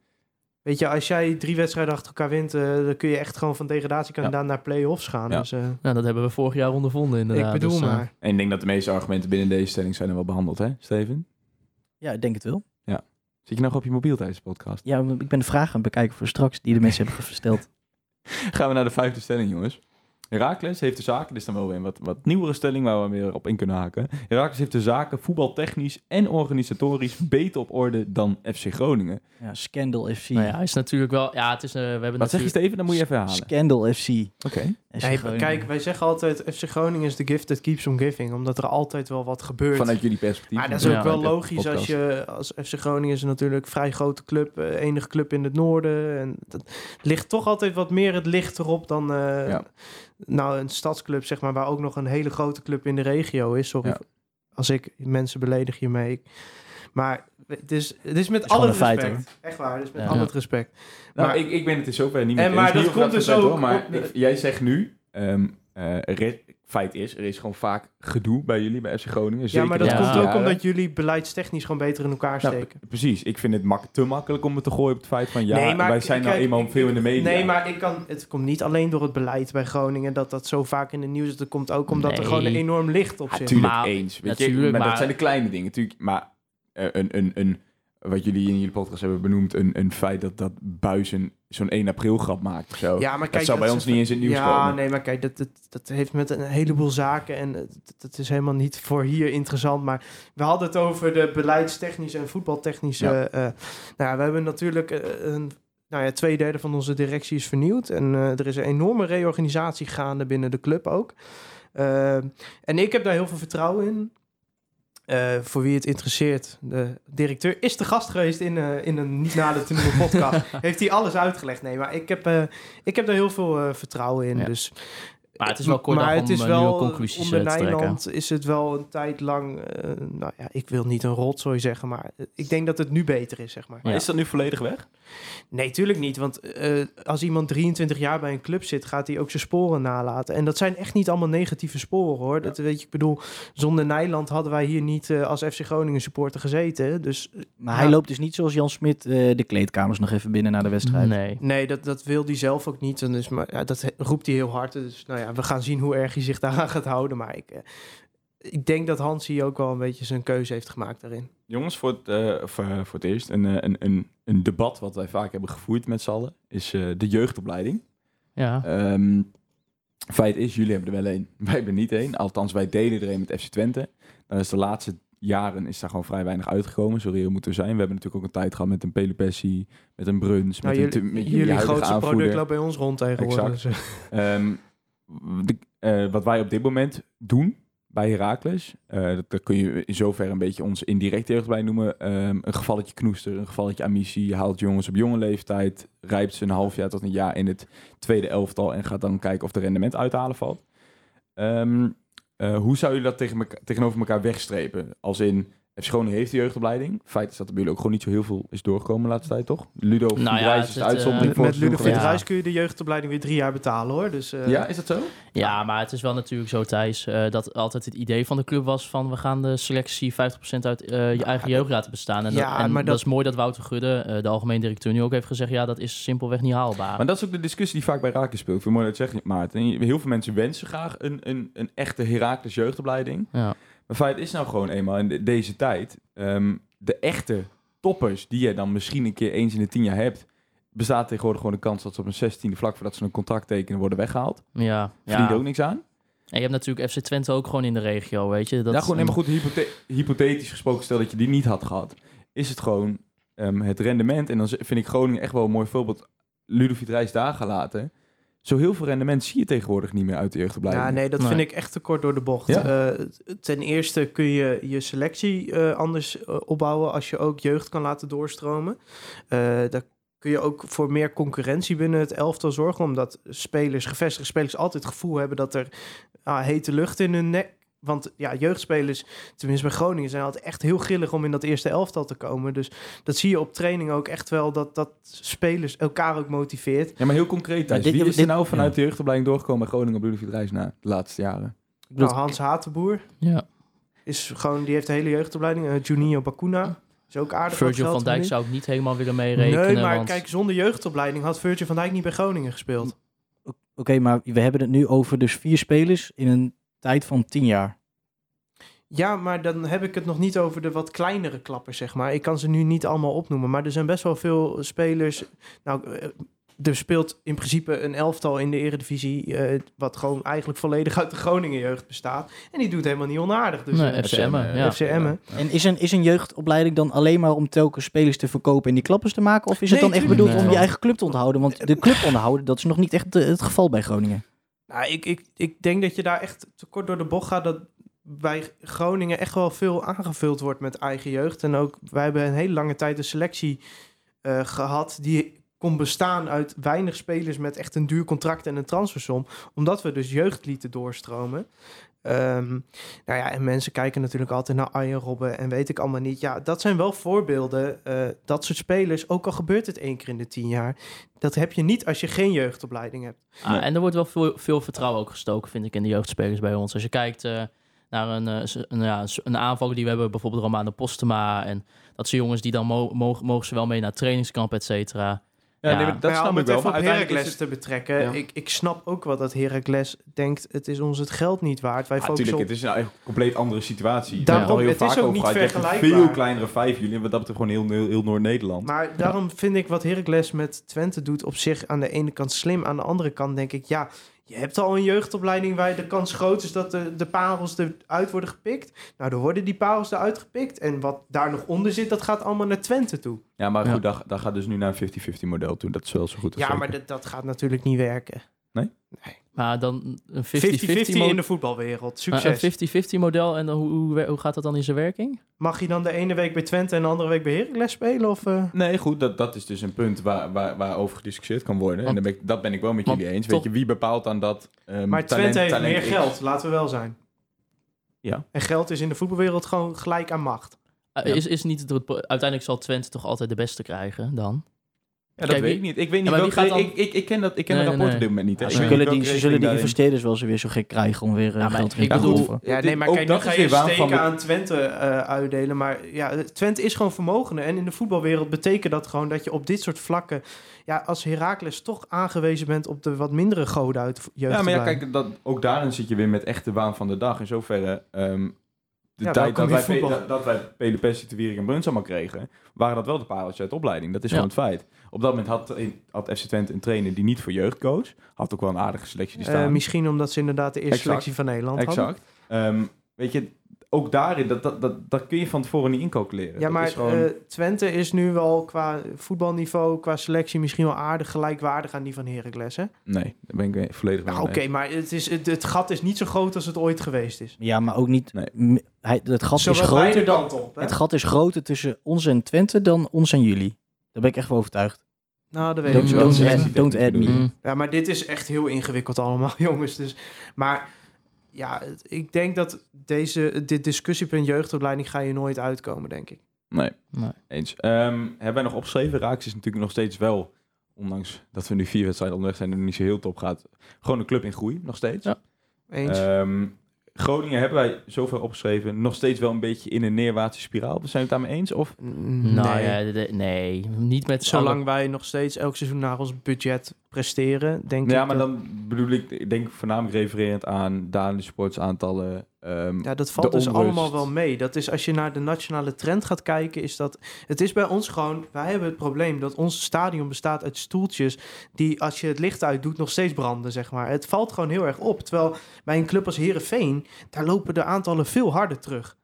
Speaker 7: Weet je, als jij drie wedstrijden achter elkaar wint... eh, dan kun je echt gewoon van degradatiekandidaat naar play-offs gaan.
Speaker 4: Ja.
Speaker 7: Dus eh,
Speaker 6: Nou, dat hebben we vorig jaar ondervonden inderdaad.
Speaker 7: ik bedoel
Speaker 6: Dus, eh,
Speaker 7: maar.
Speaker 4: En ik denk dat de meeste argumenten binnen deze stelling zijn er wel behandeld, hè, Steven?
Speaker 5: Ja, ik denk het wel.
Speaker 4: Zit je nog op je mobiel tijdens de podcast?
Speaker 5: Ja, ik ben de vraag aan het bekijken voor straks, die de mensen hebben gesteld.
Speaker 4: Gaan we naar de vijfde stelling, jongens. Herakles heeft de zaken, dit is dan wel weer een wat, wat nieuwere stelling waar we weer op in kunnen haken. Herakles heeft de zaken voetbaltechnisch en organisatorisch beter op orde dan FC Groningen.
Speaker 5: Ja, Scandal FC.
Speaker 6: Nou ja, is natuurlijk wel... Ja, het is... eh, we hebben
Speaker 4: Wat zeg je. Steven? Dan moet je even herhalen.
Speaker 5: Scandal FC.
Speaker 4: Oké.
Speaker 7: Nee, kijk, wij zeggen altijd... FC Groningen is the gift that keeps on giving. Omdat er altijd wel wat gebeurt.
Speaker 4: Vanuit jullie perspectief.
Speaker 7: Maar dat is
Speaker 6: Ja,
Speaker 7: ook wel logisch als je als FC Groningen is natuurlijk een vrij grote club, eh, enige club in het noorden en dat ligt toch altijd wat meer het licht erop dan eh,
Speaker 4: Ja.
Speaker 7: nou een stadsclub zeg maar waar ook nog een hele grote club in de regio is. Sorry.
Speaker 4: Ja.
Speaker 7: als ik mensen beledig hiermee. Maar het is, het is met
Speaker 5: is
Speaker 7: alle respect.
Speaker 5: feit,
Speaker 7: Echt waar, het is met
Speaker 6: Ja.
Speaker 7: al het respect.
Speaker 4: Nou,
Speaker 7: Maar-
Speaker 4: ik, ik ben het in zoverre niet meer
Speaker 7: En maar dat komt dus ook
Speaker 4: Maar
Speaker 7: op-
Speaker 4: ik- jij zegt nu, ehm eh, feit is, er is gewoon vaak gedoe bij jullie, bij FC Groningen.
Speaker 7: ja,
Speaker 4: zeker
Speaker 7: maar
Speaker 4: de
Speaker 7: dat
Speaker 6: Ja.
Speaker 7: komt ook omdat jullie beleidstechnisch gewoon beter in elkaar
Speaker 4: Nou,
Speaker 7: steken.
Speaker 4: precies, ik vind het mak te makkelijk om het te gooien op het feit van ja,
Speaker 7: Nee, maar
Speaker 4: wij zijn nou eenmaal
Speaker 7: ik-
Speaker 4: veel in de media.
Speaker 7: Nee, maar ik kan, het komt niet alleen door het beleid bij Groningen dat dat zo vaak in de nieuws is. Het komt ook omdat er gewoon een enorm licht op
Speaker 4: Ja,
Speaker 7: zit.
Speaker 4: tuurlijk
Speaker 6: Maar-
Speaker 4: eens. Weet je,
Speaker 6: natuurlijk,
Speaker 4: maar, dat
Speaker 6: maar-
Speaker 4: zijn de kleine dingen. Tuurlijk, maar een, een, een, wat jullie in jullie podcast hebben benoemd, een, een feit dat, dat Buis een, zo'n 1 april grap maakt of zo.
Speaker 7: Ja, maar kijk,
Speaker 4: dat zou bij ons niet eens in het nieuws
Speaker 7: ja,
Speaker 4: komen.
Speaker 7: nee, maar kijk, dat, dat, dat heeft met een heleboel zaken en dat is helemaal niet voor hier interessant. Maar we hadden het over de beleidstechnische en voetbaltechnische.
Speaker 4: Ja.
Speaker 7: eh, nou ja, we hebben natuurlijk eh, een, nou ja, twee derde van onze directie is vernieuwd en eh, er is een enorme reorganisatie gaande binnen de club ook. Eh, en ik heb daar heel veel vertrouwen in. Eh, voor wie het interesseert, de directeur is de gast geweest in, eh, in een niet nader te noemen podcast. Heeft hij alles uitgelegd? Nee, maar ik heb, eh, ik heb daar heel veel eh, vertrouwen in.
Speaker 6: Ja.
Speaker 7: Dus,
Speaker 6: Maar het is wel kort
Speaker 7: maar het
Speaker 6: om,
Speaker 7: is wel,
Speaker 6: conclusies,
Speaker 7: onder
Speaker 6: te trekken.
Speaker 7: Nijland is het wel een tijd lang, eh, nou ja, ik wil niet een rotzooi zeggen, maar ik denk dat het nu beter is, zeg maar.
Speaker 4: Maar
Speaker 6: Ja.
Speaker 4: is dat nu volledig weg?
Speaker 7: Nee, tuurlijk niet. Want eh, als iemand 23 jaar bij een club zit, gaat hij ook zijn sporen nalaten. En dat zijn echt niet allemaal negatieve sporen hoor. Dat weet je, ik bedoel, zonder Nijland hadden wij hier niet eh, als FC Groningen supporter gezeten. Dus
Speaker 5: Maar
Speaker 7: Ja.
Speaker 5: hij loopt dus niet zoals Jan Smit eh, de kleedkamers nog even binnen na de wedstrijd.
Speaker 6: Nee.
Speaker 7: nee, dat, dat wil hij zelf ook niet. En dus, maar ja, dat roept hij heel hard. Dus nou ja, we gaan zien hoe erg hij zich daaraan gaat houden. Maar ik, eh, ik denk dat Hansie ook wel een beetje zijn keuze heeft gemaakt daarin.
Speaker 4: Jongens, voor het, eh, voor, voor het eerst een, eh, een, een, een debat wat wij vaak hebben gevoerd met z'n allen, is eh, de jeugdopleiding.
Speaker 6: Ja.
Speaker 4: Ehm, feit is, jullie hebben er wel één. Wij hebben niet één. Althans, wij delen er een met FC Twente. Dan is de laatste jaren is daar gewoon vrij weinig uitgekomen. Zo reëel moeten zijn. We hebben natuurlijk ook een tijd gehad met een Pelopessi, met een Bruns,
Speaker 7: Nou,
Speaker 4: met, een,
Speaker 7: jullie,
Speaker 4: met
Speaker 7: jullie grootste
Speaker 4: aanvoerder.
Speaker 7: product loopt bij ons rond tegenwoordig.
Speaker 4: Exact.
Speaker 7: Dus,
Speaker 4: Ehm, de- eh, wat wij op dit moment doen bij Heracles, eh, dat, kun je in zoverre een beetje ons indirect jeugdopleiding noemen. Ehm, een gevalletje knoester, een gevalletje amissie. Haalt jongens op jonge leeftijd, rijpt ze een half jaar tot een jaar in het tweede elftal en gaat dan kijken of de rendement uit te halen valt. Ehm, eh, hoe zou je dat tegen elka- tegenover elkaar wegstrepen? Als in, FC Groningen heeft de jeugdopleiding. Feit is dat er bij jullie ook gewoon niet zo heel veel is doorgekomen de laatste tijd, toch? Ludo
Speaker 6: Nou ja,
Speaker 4: is de
Speaker 6: het,
Speaker 4: uitzondering
Speaker 6: eh,
Speaker 4: voor
Speaker 7: met
Speaker 6: Ja.
Speaker 7: Reis kun je de jeugdopleiding weer drie jaar betalen hoor. Dus, eh,
Speaker 4: Ja, is dat zo?
Speaker 6: Ja, maar het is wel natuurlijk zo, Thijs, eh, dat altijd het idee van de club was van we gaan de selectie 50% uit eh, je eigen jeugd laten bestaan. En,
Speaker 7: Ja,
Speaker 6: dat, en
Speaker 7: maar
Speaker 6: dat...
Speaker 7: dat-
Speaker 6: is mooi dat Wouter Gudde, eh, de algemeen directeur, nu ook heeft gezegd, ja, dat is simpelweg niet haalbaar.
Speaker 4: Maar dat is ook de discussie die vaak bij Raken speelt. Ik vind mooi dat je zegt, Maarten. Heel veel mensen wensen graag een, een, een echte Heracles jeugdopleiding.
Speaker 6: Ja.
Speaker 4: Maar feit is nou gewoon eenmaal in de- deze tijd... ehm, de echte toppers die je dan misschien een keer eens in de tien jaar hebt... bestaat tegenwoordig gewoon de kans dat ze op een zestiende vlak voordat ze een contract tekenen worden weggehaald.
Speaker 6: Ja,
Speaker 4: Verdient
Speaker 6: ja.
Speaker 4: ook niks aan.
Speaker 6: En je hebt natuurlijk FC Twente ook gewoon in de regio, weet je. Dat,
Speaker 4: ja, gewoon helemaal goed hypothe- hypothetisch gesproken, stel dat je die niet had gehad. Is het gewoon ehm, het rendement. En dan vind ik Groningen echt wel een mooi voorbeeld. Ludovic Reis daar gelaten. Zo heel veel rendement zie je tegenwoordig niet meer uit de jeugdopleiding.
Speaker 7: Ja, nee, dat
Speaker 6: Nee.
Speaker 7: vind ik echt te kort door de bocht.
Speaker 4: Ja.
Speaker 7: Eh, ten eerste kun je je selectie eh, anders eh, opbouwen als je ook jeugd kan laten doorstromen. Eh daar kun je ook voor meer concurrentie binnen het elftal zorgen, omdat spelers, gevestigde spelers altijd het gevoel hebben dat er ah, hete lucht in hun nek. Want ja, jeugdspelers, tenminste bij Groningen, zijn altijd echt heel grillig om in dat eerste elftal te komen. Dus dat zie je op training ook echt wel, dat, dat spelers elkaar ook motiveert.
Speaker 4: Ja, maar heel concreet, Thijs.
Speaker 5: dit-
Speaker 4: Wie is er nou vanuit
Speaker 5: ja.
Speaker 4: de jeugdopleiding doorgekomen bij Groningen op Ludovic Reis na de laatste jaren?
Speaker 7: Nou, Hans Hatenboer
Speaker 6: Ja.
Speaker 7: is gewoon, die heeft de hele jeugdopleiding. Eh Juninho Bakuna is ook aardig. wat
Speaker 6: Virgil van Dijk zou ik niet helemaal willen meerekenen.
Speaker 7: Nee, maar
Speaker 6: want-
Speaker 7: kijk, zonder jeugdopleiding had Virgil van Dijk niet bij Groningen gespeeld.
Speaker 5: Oké, maar we hebben het nu over dus vier spelers in een tijd van tien jaar.
Speaker 7: Ja, maar dan heb ik het nog niet over de wat kleinere klappers, zeg maar. Ik kan ze nu niet allemaal opnoemen, maar er zijn best wel veel spelers. Nou, eh, er speelt in principe een elftal in de eredivisie, eh, wat gewoon eigenlijk volledig uit de Groningen jeugd bestaat. En die doet helemaal niet onaardig. Dus
Speaker 6: Nee,
Speaker 7: eh,
Speaker 6: FC Emmen, ja.
Speaker 7: FC Emmen.
Speaker 5: En is een, is een jeugdopleiding dan alleen maar om telkens spelers te verkopen en die klappers te maken? Of is het dan echt bedoeld om je eigen club te onderhouden? Want de club onderhouden, dat is nog niet echt het geval bij Groningen.
Speaker 7: Nou, ik, ik, ik denk dat je daar echt te kort door de bocht gaat. Dat bij Groningen echt wel veel aangevuld wordt met eigen jeugd. En ook, wij hebben een hele lange tijd een selectie eh, gehad die kon bestaan uit weinig spelers met echt een duur contract en een transfersom. Omdat we dus jeugd lieten doorstromen. Ehm, nou ja, en mensen kijken natuurlijk altijd naar Arjen Robben en weet ik allemaal niet. Ja, dat zijn wel voorbeelden. eh, dat soort spelers, ook al gebeurt het één keer in de tien jaar, dat heb je niet als je geen jeugdopleiding hebt.
Speaker 6: Ah, En er wordt wel veel, veel vertrouwen ook gestoken, vind ik, in de jeugdspelers bij ons. Als je kijkt eh, naar een, eh, een, ja, een aanval die we hebben, bijvoorbeeld Romano Postema. En dat zijn jongens die dan mo- mogen, mogen ze wel mee naar trainingskamp, et cetera.
Speaker 4: Ja,
Speaker 6: Ja.
Speaker 4: nee, maar dat snap
Speaker 7: om
Speaker 4: ik
Speaker 7: het
Speaker 4: wel.
Speaker 7: Heracles
Speaker 4: het...
Speaker 7: te betrekken.
Speaker 4: Ja.
Speaker 7: Ik, ik snap ook wel dat Heracles denkt, het is ons het geld niet waard. Wij
Speaker 4: Ja,
Speaker 7: focussen
Speaker 4: natuurlijk,
Speaker 7: op...
Speaker 4: het is een echt compleet andere situatie.
Speaker 7: Daarom,
Speaker 4: we
Speaker 7: het is
Speaker 4: heel vaak
Speaker 7: ook
Speaker 4: over
Speaker 7: niet vergelijkbaar.
Speaker 4: veel kleinere vijf jullie. En wat dat betreft gewoon heel, heel, heel Noord-Nederland.
Speaker 7: Maar daarom vind ik wat Heracles met Twente doet op zich aan de ene kant slim. Aan de andere kant denk ik, ja, je hebt al een jeugdopleiding waar de kans groot is dat de, de parels eruit worden gepikt. Nou, dan worden die parels eruit gepikt. En wat daar nog onder zit, dat gaat allemaal naar Twente toe.
Speaker 4: Ja, maar
Speaker 6: Ja.
Speaker 4: goed, daar, daar gaat dus nu naar een 50-50 model toe. Dat is wel zo goed als
Speaker 7: Ja, maar dat, dat gaat natuurlijk niet werken.
Speaker 6: Maar dan een 50-50
Speaker 7: 50-50
Speaker 6: mo-
Speaker 7: in de voetbalwereld. Succes.
Speaker 6: een 50-50 model. En dan, hoe, hoe, gaat dat dan in zijn werking?
Speaker 7: Mag je dan de ene week bij Twente en de andere week bij Heracles spelen? Of, eh?
Speaker 4: Nee, goed, dat, dat is dus een punt waar, waar, waar over gediscussieerd kan worden. en dan ben ik, dat ben ik wel met jullie eens.
Speaker 6: toch-
Speaker 4: Weet je, wie bepaalt dan dat ehm,
Speaker 7: Maar
Speaker 4: talent,
Speaker 7: Twente heeft
Speaker 4: talent
Speaker 7: meer geld, laten we wel zijn.
Speaker 4: Ja.
Speaker 7: En geld is in de voetbalwereld gewoon gelijk aan macht.
Speaker 6: Uh,
Speaker 4: Ja.
Speaker 6: is, is niet het, uiteindelijk zal Twente toch altijd de beste krijgen dan?
Speaker 4: Ja, dat
Speaker 6: Kijk,
Speaker 4: weet ik niet. Ik weet niet
Speaker 6: Ja,
Speaker 4: welke-
Speaker 6: dan-
Speaker 4: ik, ik, ik ken, dat, ik ken
Speaker 6: Nee,
Speaker 4: het
Speaker 6: nee,
Speaker 4: rapport op
Speaker 6: nee.
Speaker 4: dit moment niet. Hè.
Speaker 6: Ja,
Speaker 4: Ik
Speaker 5: Ze zullen, die, ze zullen die investeerders wel zo weer zo gek krijgen om weer eh,
Speaker 6: Ja, maar
Speaker 5: geld
Speaker 6: ik
Speaker 5: in te
Speaker 6: bedoel-.
Speaker 7: Ja, nee, maar
Speaker 4: ook
Speaker 7: kijk, nu
Speaker 4: dat
Speaker 7: ga je steken
Speaker 4: van
Speaker 7: aan Twente eh, uitdelen. Maar ja, Twente is gewoon vermogende. En in de voetbalwereld betekent dat gewoon dat je op dit soort vlakken... Ja, als Heracles toch aangewezen bent op de wat mindere goden uit jeugd.
Speaker 4: Ja, maar ja, kijk, dat, ook daarin zit je weer met echt de waan van de dag. In zoverre, ehm, de
Speaker 7: Ja,
Speaker 4: tijd dat wij,
Speaker 7: voetbal.
Speaker 4: dat, dat wij Wierik en Bruns allemaal kregen, waren dat wel de pareltjes uit de opleiding. Dat is
Speaker 6: Ja.
Speaker 4: gewoon het feit. Op dat moment had, had FC Twente een trainer die niet voor jeugd koos. Had ook wel een aardige selectie die
Speaker 7: Eh,
Speaker 4: staan.
Speaker 7: misschien omdat ze inderdaad de eerste
Speaker 4: Exact.
Speaker 7: selectie van Nederland hadden.
Speaker 4: exact. Ehm, weet je, ook daarin, dat, dat, dat, dat kun je van tevoren niet incalculeren.
Speaker 7: Ja,
Speaker 4: Dat
Speaker 7: maar
Speaker 4: is gewoon-
Speaker 7: eh, Twente is nu wel qua voetbalniveau, qua selectie misschien wel aardig gelijkwaardig aan die van Heracles, hè?
Speaker 4: nee, daar ben ik volledig mee
Speaker 7: Nou, oké, maar het, is, het, het gat is niet zo groot als het ooit geweest is.
Speaker 5: Ja, maar ook niet...
Speaker 4: Nee.
Speaker 5: Hij, het gat is groter dan...
Speaker 7: kanten op, hè?
Speaker 5: Het gat is groter tussen ons en Twente dan ons en jullie. Daar ben ik echt van overtuigd.
Speaker 7: Nou, dat weet
Speaker 5: Don't,
Speaker 7: ik
Speaker 4: wel
Speaker 5: don't, add, don't add me.
Speaker 7: Ja, maar dit is echt heel ingewikkeld allemaal, jongens. Dus, maar ja, ik denk dat deze, dit discussiepunt jeugdopleiding ga je nooit uitkomen, denk ik.
Speaker 4: Nee,
Speaker 6: Nee.
Speaker 4: eens. Ehm, hebben wij nog opgeschreven? Raaks is natuurlijk nog steeds wel, ondanks dat we nu vier wedstrijden onderweg zijn en het niet zo heel top gaat, gewoon een club in groei, nog steeds.
Speaker 6: Ja.
Speaker 7: Eens?
Speaker 4: Ehm, Groningen hebben wij zoveel opgeschreven, nog steeds wel een beetje in een neerwaartse spiraal. Zijn we het daarmee eens? Of?
Speaker 7: Mm,
Speaker 6: Nou
Speaker 7: nee.
Speaker 6: ja, de- de- nee, niet met
Speaker 7: Zolang wij nog steeds elk seizoen naar ons budget presteren, denk ik...
Speaker 4: Ja, maar
Speaker 7: dat-
Speaker 4: dan bedoel ik, ik denk voornamelijk refererend aan dalende sportsaantallen. ehm,
Speaker 7: Ja, dat valt dus
Speaker 4: onrust.
Speaker 7: allemaal wel mee. Dat is als je naar de nationale trend gaat kijken, is dat. Het is bij ons gewoon. Wij hebben het probleem dat ons stadion bestaat uit stoeltjes. die als je het licht uit doet nog steeds branden, zeg maar. Het valt gewoon heel erg op. Terwijl bij een club als Herenveen, daar lopen de aantallen veel harder terug.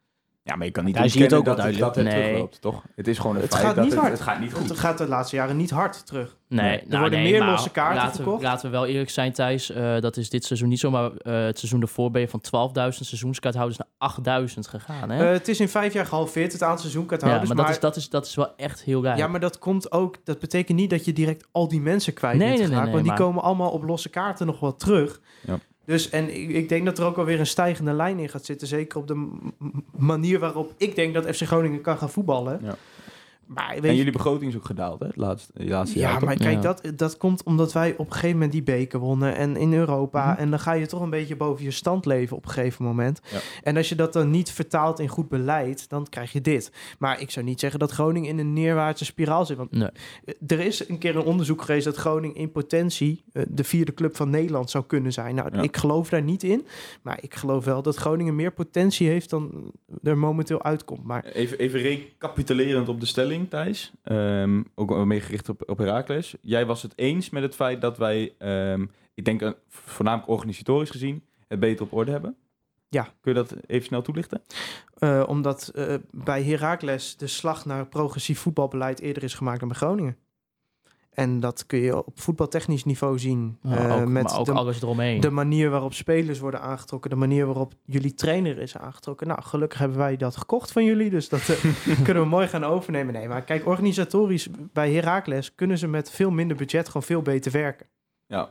Speaker 4: Ja, maar je kan niet
Speaker 5: Daar zie je het
Speaker 4: ontkennen
Speaker 5: ook wel
Speaker 4: dat, het- dat het
Speaker 6: Nee.
Speaker 4: terugloopt, toch? Het is gewoon een
Speaker 7: Het
Speaker 4: feit
Speaker 7: gaat
Speaker 4: dat
Speaker 7: niet
Speaker 4: het,
Speaker 7: hard.
Speaker 4: het gaat niet goed.
Speaker 7: Het gaat de laatste jaren niet hard terug.
Speaker 6: Nee,
Speaker 4: Nee.
Speaker 7: Er
Speaker 6: nou,
Speaker 7: worden
Speaker 6: nee,
Speaker 7: meer losse kaarten
Speaker 6: laten,
Speaker 7: verkocht.
Speaker 6: Laten we wel eerlijk zijn, Thijs. eh, dat is dit seizoen niet zo, maar eh, het seizoen ervoor ben je van 12.000 seizoenskaarthouders naar 8.000 gegaan. Hè?
Speaker 7: Eh, het is in vijf jaar gehalveerd, het aantal
Speaker 6: ja,
Speaker 7: seizoenkaarthouders.
Speaker 6: maar,
Speaker 7: maar
Speaker 6: dat, is, dat, is, dat is wel echt heel raar.
Speaker 7: Ja, maar dat komt ook. Dat betekent niet dat je direct al die mensen kwijt
Speaker 6: Nee,
Speaker 7: bent geraakt,
Speaker 6: nee,
Speaker 7: want die
Speaker 6: maar-
Speaker 7: komen allemaal op losse kaarten nog wel terug.
Speaker 4: Ja.
Speaker 7: Dus en ik, ik denk dat er ook alweer een stijgende lijn in gaat zitten. Zeker op de manier waarop ik denk dat FC Groningen kan gaan voetballen.
Speaker 4: Ja.
Speaker 7: Maar weet
Speaker 4: En jullie begroting is ook gedaald, hè? Het laatste, het laatste
Speaker 7: ja,
Speaker 4: jaar.
Speaker 7: maar kijk,
Speaker 6: Ja.
Speaker 7: dat, dat komt omdat wij op een gegeven moment die beker wonnen en in Europa.
Speaker 4: Mhm.
Speaker 7: En dan ga je toch een beetje boven je stand leven op een gegeven moment.
Speaker 4: Ja.
Speaker 7: En als je dat dan niet vertaalt in goed beleid, dan krijg je dit. Maar ik zou niet zeggen dat Groningen in een neerwaartse spiraal zit. Want
Speaker 6: Nee.
Speaker 7: eh, er is een keer een onderzoek geweest dat Groningen in potentie eh, de vierde club van Nederland zou kunnen zijn. Nou,
Speaker 4: Ja.
Speaker 7: ik geloof daar niet in. Maar ik geloof wel dat Groningen meer potentie heeft dan er momenteel uitkomt. Maar
Speaker 4: Even, even recapitulerend op de stelling, Thijs. Ehm, ook meer gericht op, op Herakles. Jij was het eens met het feit dat wij, ehm, ik denk eh, voornamelijk organisatorisch gezien, het beter op orde hebben?
Speaker 7: Ja.
Speaker 4: Kun je dat even snel toelichten?
Speaker 7: Eh, omdat eh, bij Heracles de slag naar progressief voetbalbeleid eerder is gemaakt dan bij Groningen. En dat kun je op voetbaltechnisch niveau zien.
Speaker 6: Ja,
Speaker 7: eh,
Speaker 6: ook,
Speaker 7: met
Speaker 6: maar ook
Speaker 7: de,
Speaker 6: alles eromheen.
Speaker 7: de manier waarop spelers worden aangetrokken, de manier waarop jullie trainer is aangetrokken. Nou, gelukkig hebben wij dat gekocht van jullie, dus dat eh, kunnen we mooi gaan overnemen. Nee, maar kijk, organisatorisch bij Heracles kunnen ze met veel minder budget gewoon veel beter werken.
Speaker 4: Ja.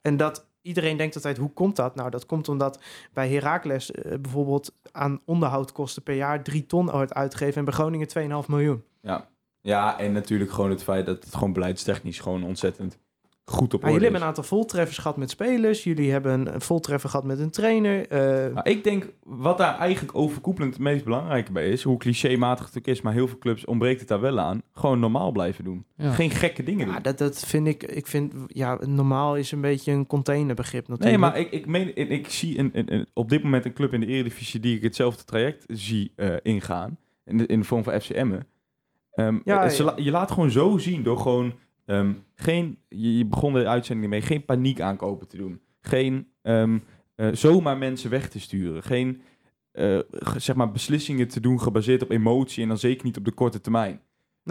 Speaker 7: En dat iedereen denkt altijd, hoe komt dat? Nou, dat komt omdat bij Heracles eh, bijvoorbeeld aan onderhoudkosten per jaar 3 ton wordt uitgegeven en bij Groningen 2,5 miljoen.
Speaker 4: Ja. Ja, en natuurlijk gewoon het feit dat het gewoon beleidstechnisch gewoon ontzettend goed op
Speaker 7: Maar
Speaker 4: orde
Speaker 7: jullie
Speaker 4: is.
Speaker 7: hebben een aantal voltreffers gehad met spelers. Jullie hebben een voltreffer gehad met een trainer. eh,
Speaker 4: Maar ik denk, wat daar eigenlijk overkoepelend het meest belangrijke bij is, hoe clichématig het ook is, maar heel veel clubs ontbreekt het daar wel aan, gewoon normaal blijven doen.
Speaker 6: Ja.
Speaker 4: Geen gekke dingen
Speaker 7: ja,
Speaker 4: doen.
Speaker 7: dat, dat vind ik, ik vind, ja, normaal is een beetje een containerbegrip natuurlijk.
Speaker 4: Nee, maar ik, ik, meen, ik, ik zie een, een, een- op dit moment een club in de Eredivisie die ik hetzelfde traject zie eh, ingaan, in de, in de vorm van FCM'en. Ehm,
Speaker 7: Ja,
Speaker 4: ze
Speaker 7: ja.
Speaker 4: la- je laat gewoon zo zien door gewoon ehm, geen, je, je begon de uitzending mee, geen paniek aankopen te doen. Geen ehm, eh, zomaar mensen weg te sturen. Geen eh, zeg maar beslissingen te doen gebaseerd op emotie en dan zeker niet op de korte termijn.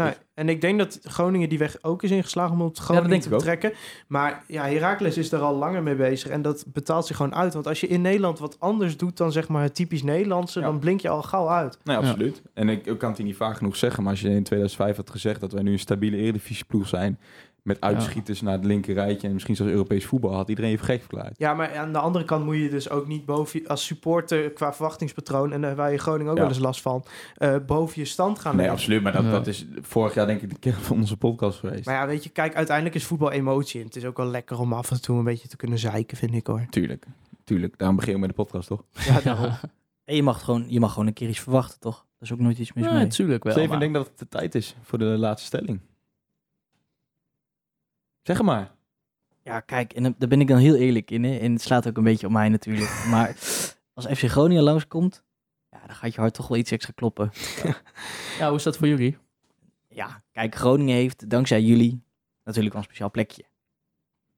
Speaker 7: Nee, en ik denk dat Groningen die weg ook is ingeslagen om op Groningen
Speaker 4: denk
Speaker 7: te
Speaker 4: ook.
Speaker 7: betrekken. Maar ja, Heracles is er al langer mee bezig en dat betaalt zich gewoon uit. Want als je in Nederland wat anders doet dan zeg maar het typisch Nederlandse,
Speaker 4: Ja.
Speaker 7: dan blink je al gauw uit.
Speaker 4: Nee,
Speaker 6: Ja.
Speaker 4: absoluut. En ik, ik kan het hier niet vaak genoeg zeggen, maar als je in 2005 had gezegd dat wij nu een stabiele eredivisieploeg zijn, met uitschieters naar het linker rijtje en misschien zelfs Europees voetbal, had iedereen even gek verklaard.
Speaker 7: Ja, maar aan de andere kant moet je dus ook niet boven je, als supporter qua verwachtingspatroon, en daar waar je Groningen ook
Speaker 4: Ja.
Speaker 7: wel eens last van, eh, boven je stand gaan
Speaker 4: Nee, absoluut. Maar dat,
Speaker 6: Ja.
Speaker 4: dat is vorig jaar denk ik de kern van onze podcast geweest.
Speaker 7: Maar ja, weet je, kijk, uiteindelijk is voetbal emotie. En het is ook wel lekker om af en toe een beetje te kunnen zeiken, vind ik hoor.
Speaker 4: Tuurlijk. Tuurlijk. Daarom beginnen we met de podcast, toch?
Speaker 7: Ja, daarom.
Speaker 5: En je mag, gewoon, je mag gewoon een keer iets verwachten, toch? Dat is ook nooit iets mis
Speaker 6: Ja,
Speaker 5: mee.
Speaker 6: natuurlijk wel.
Speaker 4: Steven,
Speaker 6: maar-
Speaker 4: ik denk dat het de tijd is voor de laatste stelling. Zeg het maar.
Speaker 5: Ja, kijk, en daar ben ik dan heel eerlijk in. Hè? En het slaat ook een beetje op mij natuurlijk. Maar als FC Groningen langskomt, ja, dan gaat je hart toch wel iets extra kloppen.
Speaker 6: Ja, hoe is dat voor jullie?
Speaker 5: Ja, kijk, Groningen heeft dankzij jullie natuurlijk wel een speciaal plekje.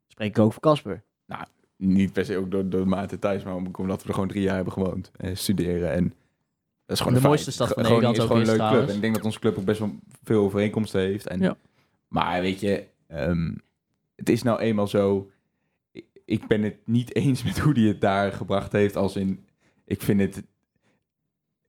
Speaker 5: Spreek ik ook voor Casper.
Speaker 4: Niet per se ook door, door Maarten thuis, maar omdat we er gewoon drie jaar hebben gewoond. En studeren. En dat is gewoon
Speaker 6: De
Speaker 4: een
Speaker 6: mooiste
Speaker 4: feit.
Speaker 6: stad van Nederland
Speaker 4: is
Speaker 6: ook
Speaker 4: gewoon een leuke club. En ik denk dat onze club ook best wel veel overeenkomsten heeft. En,
Speaker 6: Ja.
Speaker 4: Maar weet je, ehm, het is nou eenmaal zo. ik- ben het niet eens met hoe hij het daar gebracht heeft. Als in, ik vind het.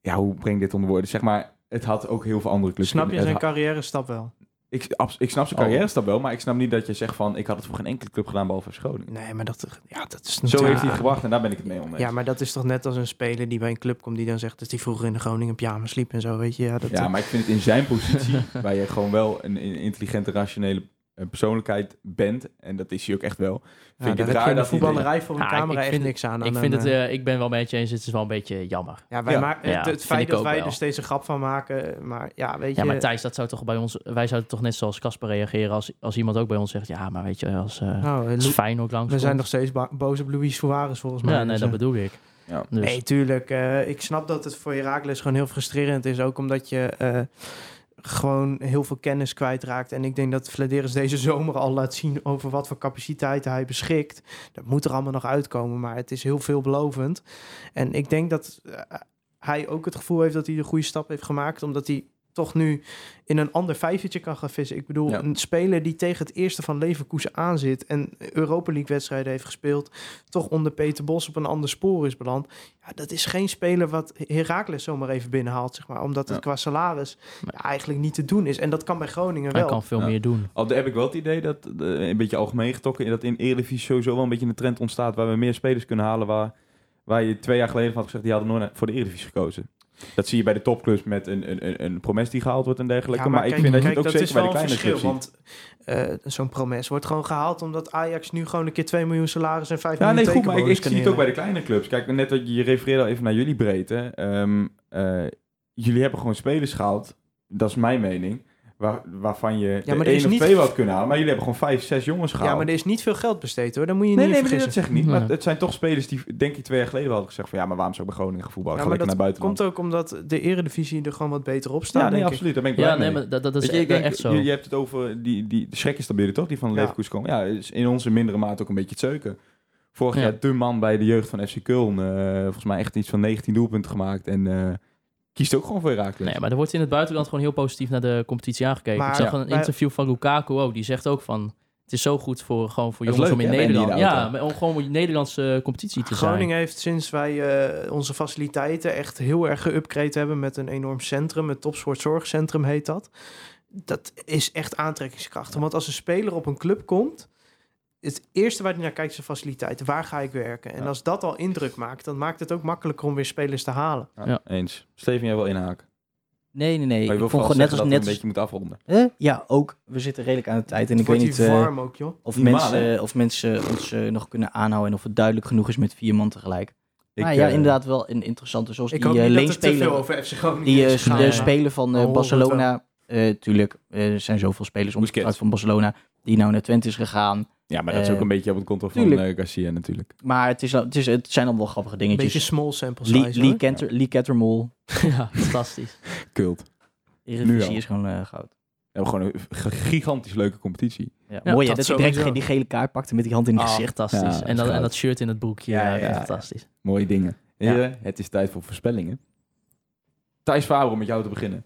Speaker 4: Ja, hoe breng ik dit onder woorden? Zeg maar, het had ook heel veel andere clubs.
Speaker 7: Snap je zijn carrière stap wel?
Speaker 4: ik, ik snap zijn
Speaker 6: Oh.
Speaker 4: carrière stap wel, maar ik snap niet dat je zegt van... ik had het voor geen enkele club gedaan behalve Groningen.
Speaker 7: Nee, maar dat, ja, dat is
Speaker 4: Zo heeft hij het gebracht en daar ben ik het mee oneens.
Speaker 7: Ja, maar dat is toch net als een speler die bij een club komt die dan zegt dat hij vroeger in de Groningen pyjama sliep en zo, weet je. Ja, dat,
Speaker 4: Ja, maar ik vind het in zijn positie, waar je gewoon wel een, een intelligente, rationele persoonlijkheid bent, en dat is hij ook echt wel,
Speaker 7: ja,
Speaker 4: vind
Speaker 7: daar
Speaker 4: ik het
Speaker 7: je
Speaker 4: raar
Speaker 7: in de
Speaker 4: dat
Speaker 7: voetballerij voor een
Speaker 6: Ja, ik-
Speaker 7: camera
Speaker 6: ik
Speaker 7: echt
Speaker 6: vind
Speaker 7: niks aan.
Speaker 6: Ik,
Speaker 7: aan
Speaker 6: vind
Speaker 7: een,
Speaker 6: het,
Speaker 7: eh,
Speaker 6: eh, ik ben wel met je eens, het is wel een beetje jammer.
Speaker 7: ja, wij
Speaker 4: ja.
Speaker 7: maken
Speaker 6: Ja,
Speaker 7: het, feit dat
Speaker 6: ook
Speaker 7: wij
Speaker 6: wel.
Speaker 7: er steeds een grap van maken, maar ja, weet je.
Speaker 6: Ja, maar Thijs, dat zou toch bij ons... Wij zouden toch net zoals Casper reageren als, als iemand ook bij ons zegt... Ja, maar weet je, als, eh
Speaker 7: nou,
Speaker 6: als
Speaker 7: Lo-
Speaker 6: Feyenoord langs
Speaker 7: we zijn nog steeds boos op Luis Suarez volgens mij.
Speaker 6: Ja, nee,
Speaker 7: Dus,
Speaker 6: dat bedoel ik.
Speaker 4: Ja.
Speaker 6: Dus,
Speaker 7: Nee, tuurlijk. eh, ik snap dat het voor Herakles gewoon heel frustrerend is. Ook omdat je eh, gewoon heel veel kennis kwijtraakt. En ik denk dat Vladeris deze zomer al laat zien over wat voor capaciteiten hij beschikt. Dat moet er allemaal nog uitkomen, maar het is heel veelbelovend. En ik denk dat eh, hij ook het gevoel heeft dat hij de goede stap heeft gemaakt. Omdat hij toch nu in een ander vijvertje kan gaan vissen. Ik bedoel,
Speaker 4: Ja.
Speaker 7: een speler die tegen het eerste van Leverkusen aanzit... en Europa League wedstrijden heeft gespeeld... toch onder Peter Bos op een ander spoor is beland. Ja, dat is geen speler wat Heracles zomaar even binnenhaalt, zeg maar. Omdat het
Speaker 4: Ja.
Speaker 7: qua salaris ja, eigenlijk niet te doen is. En dat kan bij Groningen
Speaker 6: hij
Speaker 7: wel.
Speaker 6: kan veel
Speaker 4: Ja.
Speaker 6: meer doen.
Speaker 4: Al heb ik wel het idee dat, eh, een beetje algemeen getrokken, dat in Eredivisie sowieso wel een beetje een trend ontstaat waar we meer spelers kunnen halen waar, waar je twee jaar geleden van had gezegd, die hadden nooit voor de Eredivisie gekozen. Dat zie je bij de topclubs met een, een, een, promes die gehaald wordt en dergelijke.
Speaker 7: Ja,
Speaker 4: maar, ik
Speaker 7: kijk-
Speaker 4: vind dat je het ook
Speaker 7: dat
Speaker 4: zeker bij de kleine clubs
Speaker 7: verschil. Want eh, zo'n promes wordt gewoon gehaald... omdat Ajax nu gewoon een keer 2 miljoen salaris en 5
Speaker 4: Ja,
Speaker 7: miljoen
Speaker 4: nee, goed, maar ik, zie het ook bij de kleine clubs. Kijk, net wat je je refereerde al even naar jullie breedte. Ehm, eh, jullie hebben gewoon spelers gehaald, dat is mijn mening, waar, waarvan je
Speaker 7: maar
Speaker 4: de
Speaker 7: er
Speaker 4: één
Speaker 7: is
Speaker 4: of
Speaker 7: niet-
Speaker 4: twee wat kunnen halen. Maar jullie hebben gewoon vijf, zes jongens gehaald.
Speaker 7: Ja, maar er is niet veel geld besteed hoor. Dan moet je
Speaker 4: Nee,
Speaker 7: niet
Speaker 4: nee, nee,
Speaker 7: vergissen.
Speaker 4: dat zeg ik niet. Maar
Speaker 6: Nee.
Speaker 4: het zijn toch spelers die, denk ik, twee jaar geleden wel hadden gezegd van... ja, maar waarom zou ik bij Groningen gaan voetballen?
Speaker 7: Ja, maar dat
Speaker 4: naar buiten.
Speaker 7: komt ook omdat de eredivisie er gewoon wat beter op staat,
Speaker 4: Ja, nee,
Speaker 7: denk ik.
Speaker 4: absoluut. Daar ben ik blij
Speaker 6: Ja,
Speaker 4: mee.
Speaker 6: nee, maar dat, dat is
Speaker 4: je, ik
Speaker 6: echt,
Speaker 4: denk,
Speaker 6: echt zo.
Speaker 4: Je, je hebt het over die, die de Schrek is dat toch? Die van
Speaker 7: Ja.
Speaker 4: Leverkusen komen. Ja, is in onze mindere mate ook een beetje het zeuken. Vorig
Speaker 6: Ja.
Speaker 4: jaar de man bij de jeugd van FC Köln. eh, volgens mij echt iets van 19 doelpunten gemaakt. En eh, kiest ook gewoon voor Herakles.
Speaker 6: Nee, maar er wordt in het buitenland gewoon heel positief naar de competitie aangekeken.
Speaker 7: Maar-
Speaker 6: ik zag
Speaker 7: Ja.
Speaker 6: een interview van Lukaku ook. Die zegt ook van... Het is zo goed voor, gewoon voor jongens
Speaker 4: leuk,
Speaker 6: om in Nederland...
Speaker 4: in
Speaker 6: Ja, om gewoon voor de Nederlandse competitie te zijn.
Speaker 7: Groningen heeft sinds wij eh, onze faciliteiten echt heel erg geüpgrade hebben met een enorm centrum, het topsportzorgcentrum heet dat. Dat is echt aantrekkingskracht. Want als een speler op een club komt, het eerste waar hij naar kijkt is de faciliteiten. Waar ga ik werken? En
Speaker 4: Ja.
Speaker 7: als dat al indruk maakt, dan maakt het ook makkelijker om weer spelers te halen.
Speaker 4: Ja,
Speaker 6: Ja.
Speaker 4: Eens. Steven, jij wil inhaken.
Speaker 5: Nee, nee, nee.
Speaker 4: Maar je
Speaker 5: Ik
Speaker 4: wil
Speaker 5: gewoon net als net
Speaker 4: een beetje moeten afronden.
Speaker 5: Eh? Ja, ook. We zitten redelijk aan de tijd. En
Speaker 7: Het
Speaker 5: ik weet niet eh,
Speaker 7: warm ook, joh.
Speaker 5: of,
Speaker 4: Niet
Speaker 5: mensen, of mensen ons eh, nog kunnen aanhouden. En of het duidelijk genoeg is met vier man tegelijk.
Speaker 4: Ik,
Speaker 5: maar ja,
Speaker 4: eh,
Speaker 5: inderdaad wel een interessante. Zoals
Speaker 7: Ik
Speaker 5: die
Speaker 7: hoop niet dat het te veel
Speaker 5: leenspeler.
Speaker 7: over FC Groningen
Speaker 5: Die de
Speaker 7: maar-
Speaker 5: speler van
Speaker 7: het
Speaker 5: Barcelona. eh tuurlijk, er zijn zoveel spelers onderuit van Barcelona. Die nou naar Twente is gegaan.
Speaker 4: Ja, maar dat is
Speaker 5: eh,
Speaker 4: ook een beetje op het konto van
Speaker 5: tuurlijk.
Speaker 4: eh, Garcia natuurlijk.
Speaker 5: Maar het, is, het, is, het zijn allemaal grappige
Speaker 7: Een beetje
Speaker 5: dingetjes.
Speaker 7: small sample
Speaker 5: Lee,
Speaker 7: size,
Speaker 5: Lee. Kenter, Lee Kettermol.
Speaker 6: ja, fantastisch.
Speaker 4: Kult.
Speaker 5: Eredivisie is gewoon eh, goud.
Speaker 4: We hebben gewoon een gigantisch leuke competitie.
Speaker 5: Ja,
Speaker 6: Ja,
Speaker 5: mooi hè,
Speaker 7: dat
Speaker 5: dat hij direct die gele kaart pakte met die hand in het
Speaker 6: Oh,
Speaker 5: gezicht.
Speaker 6: fantastisch.
Speaker 4: Ja, dat
Speaker 6: en, en dat shirt in het broekje.
Speaker 5: Ja,
Speaker 6: Ja,
Speaker 5: ja, ja.
Speaker 6: fantastisch.
Speaker 4: Mooie dingen. Heren, het is tijd voor voorspellingen. Thijs Faber, om met jou te beginnen.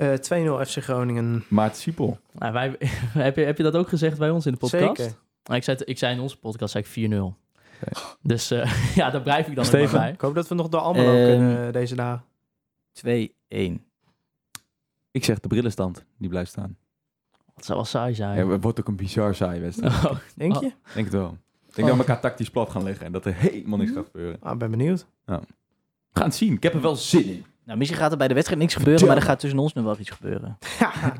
Speaker 7: Eh, 2-0 FC Groningen.
Speaker 4: Maarten Siepel.
Speaker 6: Nou, wij, heb, je, heb je dat ook gezegd bij ons in de podcast?
Speaker 7: Zeker.
Speaker 6: Nou, ik, zei, het- ik zei in onze podcast zei ik 4-0. Dus eh, ja, daar blijf ik dan
Speaker 4: Steven?
Speaker 6: maar bij.
Speaker 7: Ik hoop dat we nog door allemaal
Speaker 5: Ehm,
Speaker 7: kunnen eh, deze dagen.
Speaker 5: 2-1.
Speaker 4: Ik zeg de brillenstand, die blijft staan.
Speaker 6: Dat zou wel saai zijn.
Speaker 4: Ja, het wordt ook een bizar saai wedstrijd.
Speaker 6: Oh,
Speaker 7: Denk
Speaker 6: Oh.
Speaker 7: je?
Speaker 4: Ik denk het wel. Ik denk dat we elkaar tactisch plat gaan leggen en dat er helemaal niks gaat gebeuren.
Speaker 7: Ah, ben benieuwd.
Speaker 4: We gaan het zien. Ik heb er wel zin in.
Speaker 5: Nou, misschien gaat er bij de wedstrijd niks gebeuren, maar er gaat tussen ons nog wel iets gebeuren.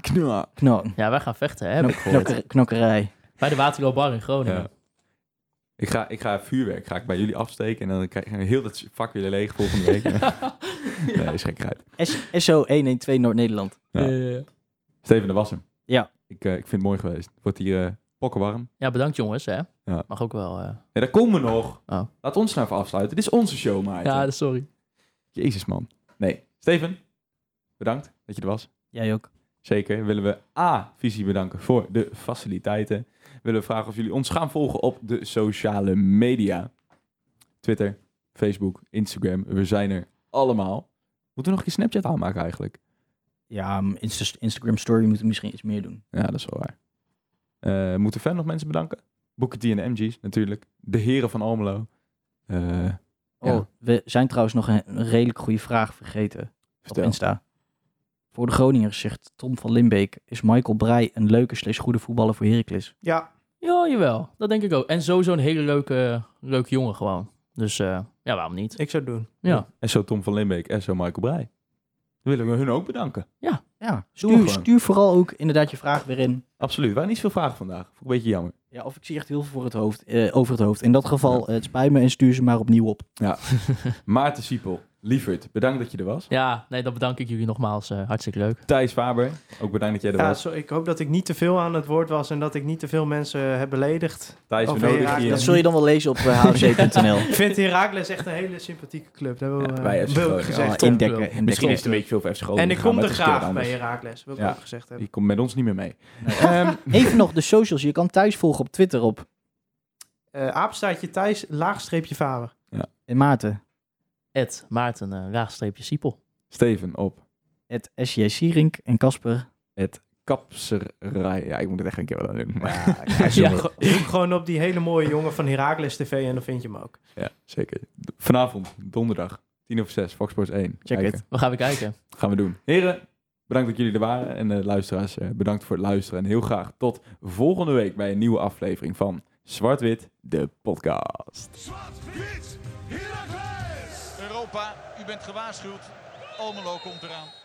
Speaker 5: Kno
Speaker 6: ja, wij gaan vechten, hè, heb
Speaker 5: knok-
Speaker 6: ik gehoord.
Speaker 5: knokker- knokkerij.
Speaker 6: Bij de Waterloo Bar in Groningen.
Speaker 4: Ja. Ik ga, ik ga vuurwerk ga ik bij jullie afsteken en dan krijg ik heel dat vak weer leeg volgende week. nee, is gekheid.
Speaker 5: SO 112 Noord-Nederland.
Speaker 4: Ja.
Speaker 6: Eh,
Speaker 4: Steven, dat was hem.
Speaker 5: Ja.
Speaker 4: Ik, eh, ik vind het mooi geweest. Het wordt hier eh pokkenwarm.
Speaker 6: ja, bedankt jongens, hè.
Speaker 4: Ja.
Speaker 6: Mag ook wel... eh,
Speaker 4: Ja, daar komen we nog.
Speaker 6: Oh.
Speaker 4: Laat ons nou even afsluiten. Dit is onze show, Maarten.
Speaker 6: Ja, sorry.
Speaker 4: Jezus, man. Nee. Steven, bedankt dat je er was.
Speaker 5: Jij ook.
Speaker 4: Zeker. Willen we A, Visie bedanken voor de faciliteiten. Willen we vragen of jullie ons gaan volgen op de sociale media. Twitter, Facebook, Instagram. We zijn er allemaal. Moeten we nog een keer Snapchat aanmaken eigenlijk?
Speaker 5: Ja, Insta- Instagram Story moeten we misschien iets meer doen.
Speaker 4: Ja, dat is wel waar. Eh, moeten we verder nog mensen bedanken? Booker T en de MG's natuurlijk. De heren van Almelo. Eh,
Speaker 5: Oh,
Speaker 4: Ja.
Speaker 5: we zijn trouwens nog een, een redelijk goede vraag vergeten
Speaker 4: vertel.
Speaker 5: op Insta. Voor de Groningers zegt Tom van Limbeek, is Michael Breij een leuke slash goede voetballer voor Heracles?
Speaker 7: Ja,
Speaker 6: Ja, jawel. Dat denk ik ook. En sowieso een hele leuke, leuke jongen gewoon. Dus eh, ja, waarom niet?
Speaker 7: ik zou het doen.
Speaker 6: Ja.
Speaker 4: En zo Tom van Limbeek en zo Michael Breij. Dan willen we hun ook bedanken.
Speaker 5: Ja,
Speaker 4: We
Speaker 5: stuur, stuur vooral ook inderdaad je vraag weer in.
Speaker 4: Absoluut. Er waren niet veel vragen vandaag. Vond ik een beetje jammer.
Speaker 5: Ja, of ik zie echt heel veel voor het hoofd, eh, over het hoofd. In dat geval, eh, het spijt me en stuur ze maar opnieuw op.
Speaker 4: Maarten Siepel, lieverd, bedankt dat je er was.
Speaker 6: Ja, nee, dan bedank ik jullie nogmaals. eh, hartstikke leuk.
Speaker 4: Thijs Faber, ook bedankt dat jij er
Speaker 7: Ja,
Speaker 4: was.
Speaker 7: zo, ik hoop dat ik niet te veel aan het woord was en dat ik niet te veel mensen heb beledigd.
Speaker 4: Thijs, we nodigen je.
Speaker 5: Dat zul je dan wel lezen op hfc.nl.
Speaker 7: Ik vind Herakles echt een hele sympathieke club. Dat
Speaker 4: Ja,
Speaker 7: eh,
Speaker 4: FC
Speaker 7: ik
Speaker 4: Groningen.
Speaker 7: gezegd
Speaker 5: Ja,
Speaker 7: hebben.
Speaker 5: indekken.
Speaker 4: Misschien is het een beetje veel voor FC Groningen
Speaker 7: En ik kom er graag bij. Herakles, wil ik
Speaker 4: Ja.
Speaker 7: ook gezegd hebben.
Speaker 4: Je komt met ons niet meer mee. Ehm,
Speaker 5: Even nog de socials. Je kan thuis volgen op Twitter op
Speaker 7: Eh apenstaartje Thijs, laagstreepje Faber.
Speaker 5: en Maarten.
Speaker 6: Ed Maarten, eh raagstreepje Siepel.
Speaker 4: Steven op
Speaker 5: Het SJ Sierink en Casper.
Speaker 4: het kapserij. Ja, ik moet het echt een keer wel doen. Maar,
Speaker 5: Ja,
Speaker 6: Ja.
Speaker 7: Gewoon op die hele mooie jongen van Herakles TV en dan vind je hem ook.
Speaker 4: ja, zeker. Vanavond, donderdag, 10 over 6, Fox Sports 1.
Speaker 5: Check it.
Speaker 6: We gaan weer kijken.
Speaker 4: Gaan we doen. Heren, bedankt dat jullie er waren. En de luisteraars, eh, bedankt voor het luisteren. En heel graag tot volgende week bij een nieuwe aflevering van Zwart-Wit, de podcast.
Speaker 1: Zwart-wit, Heracles!
Speaker 2: Europa, u bent gewaarschuwd. Almelo komt eraan.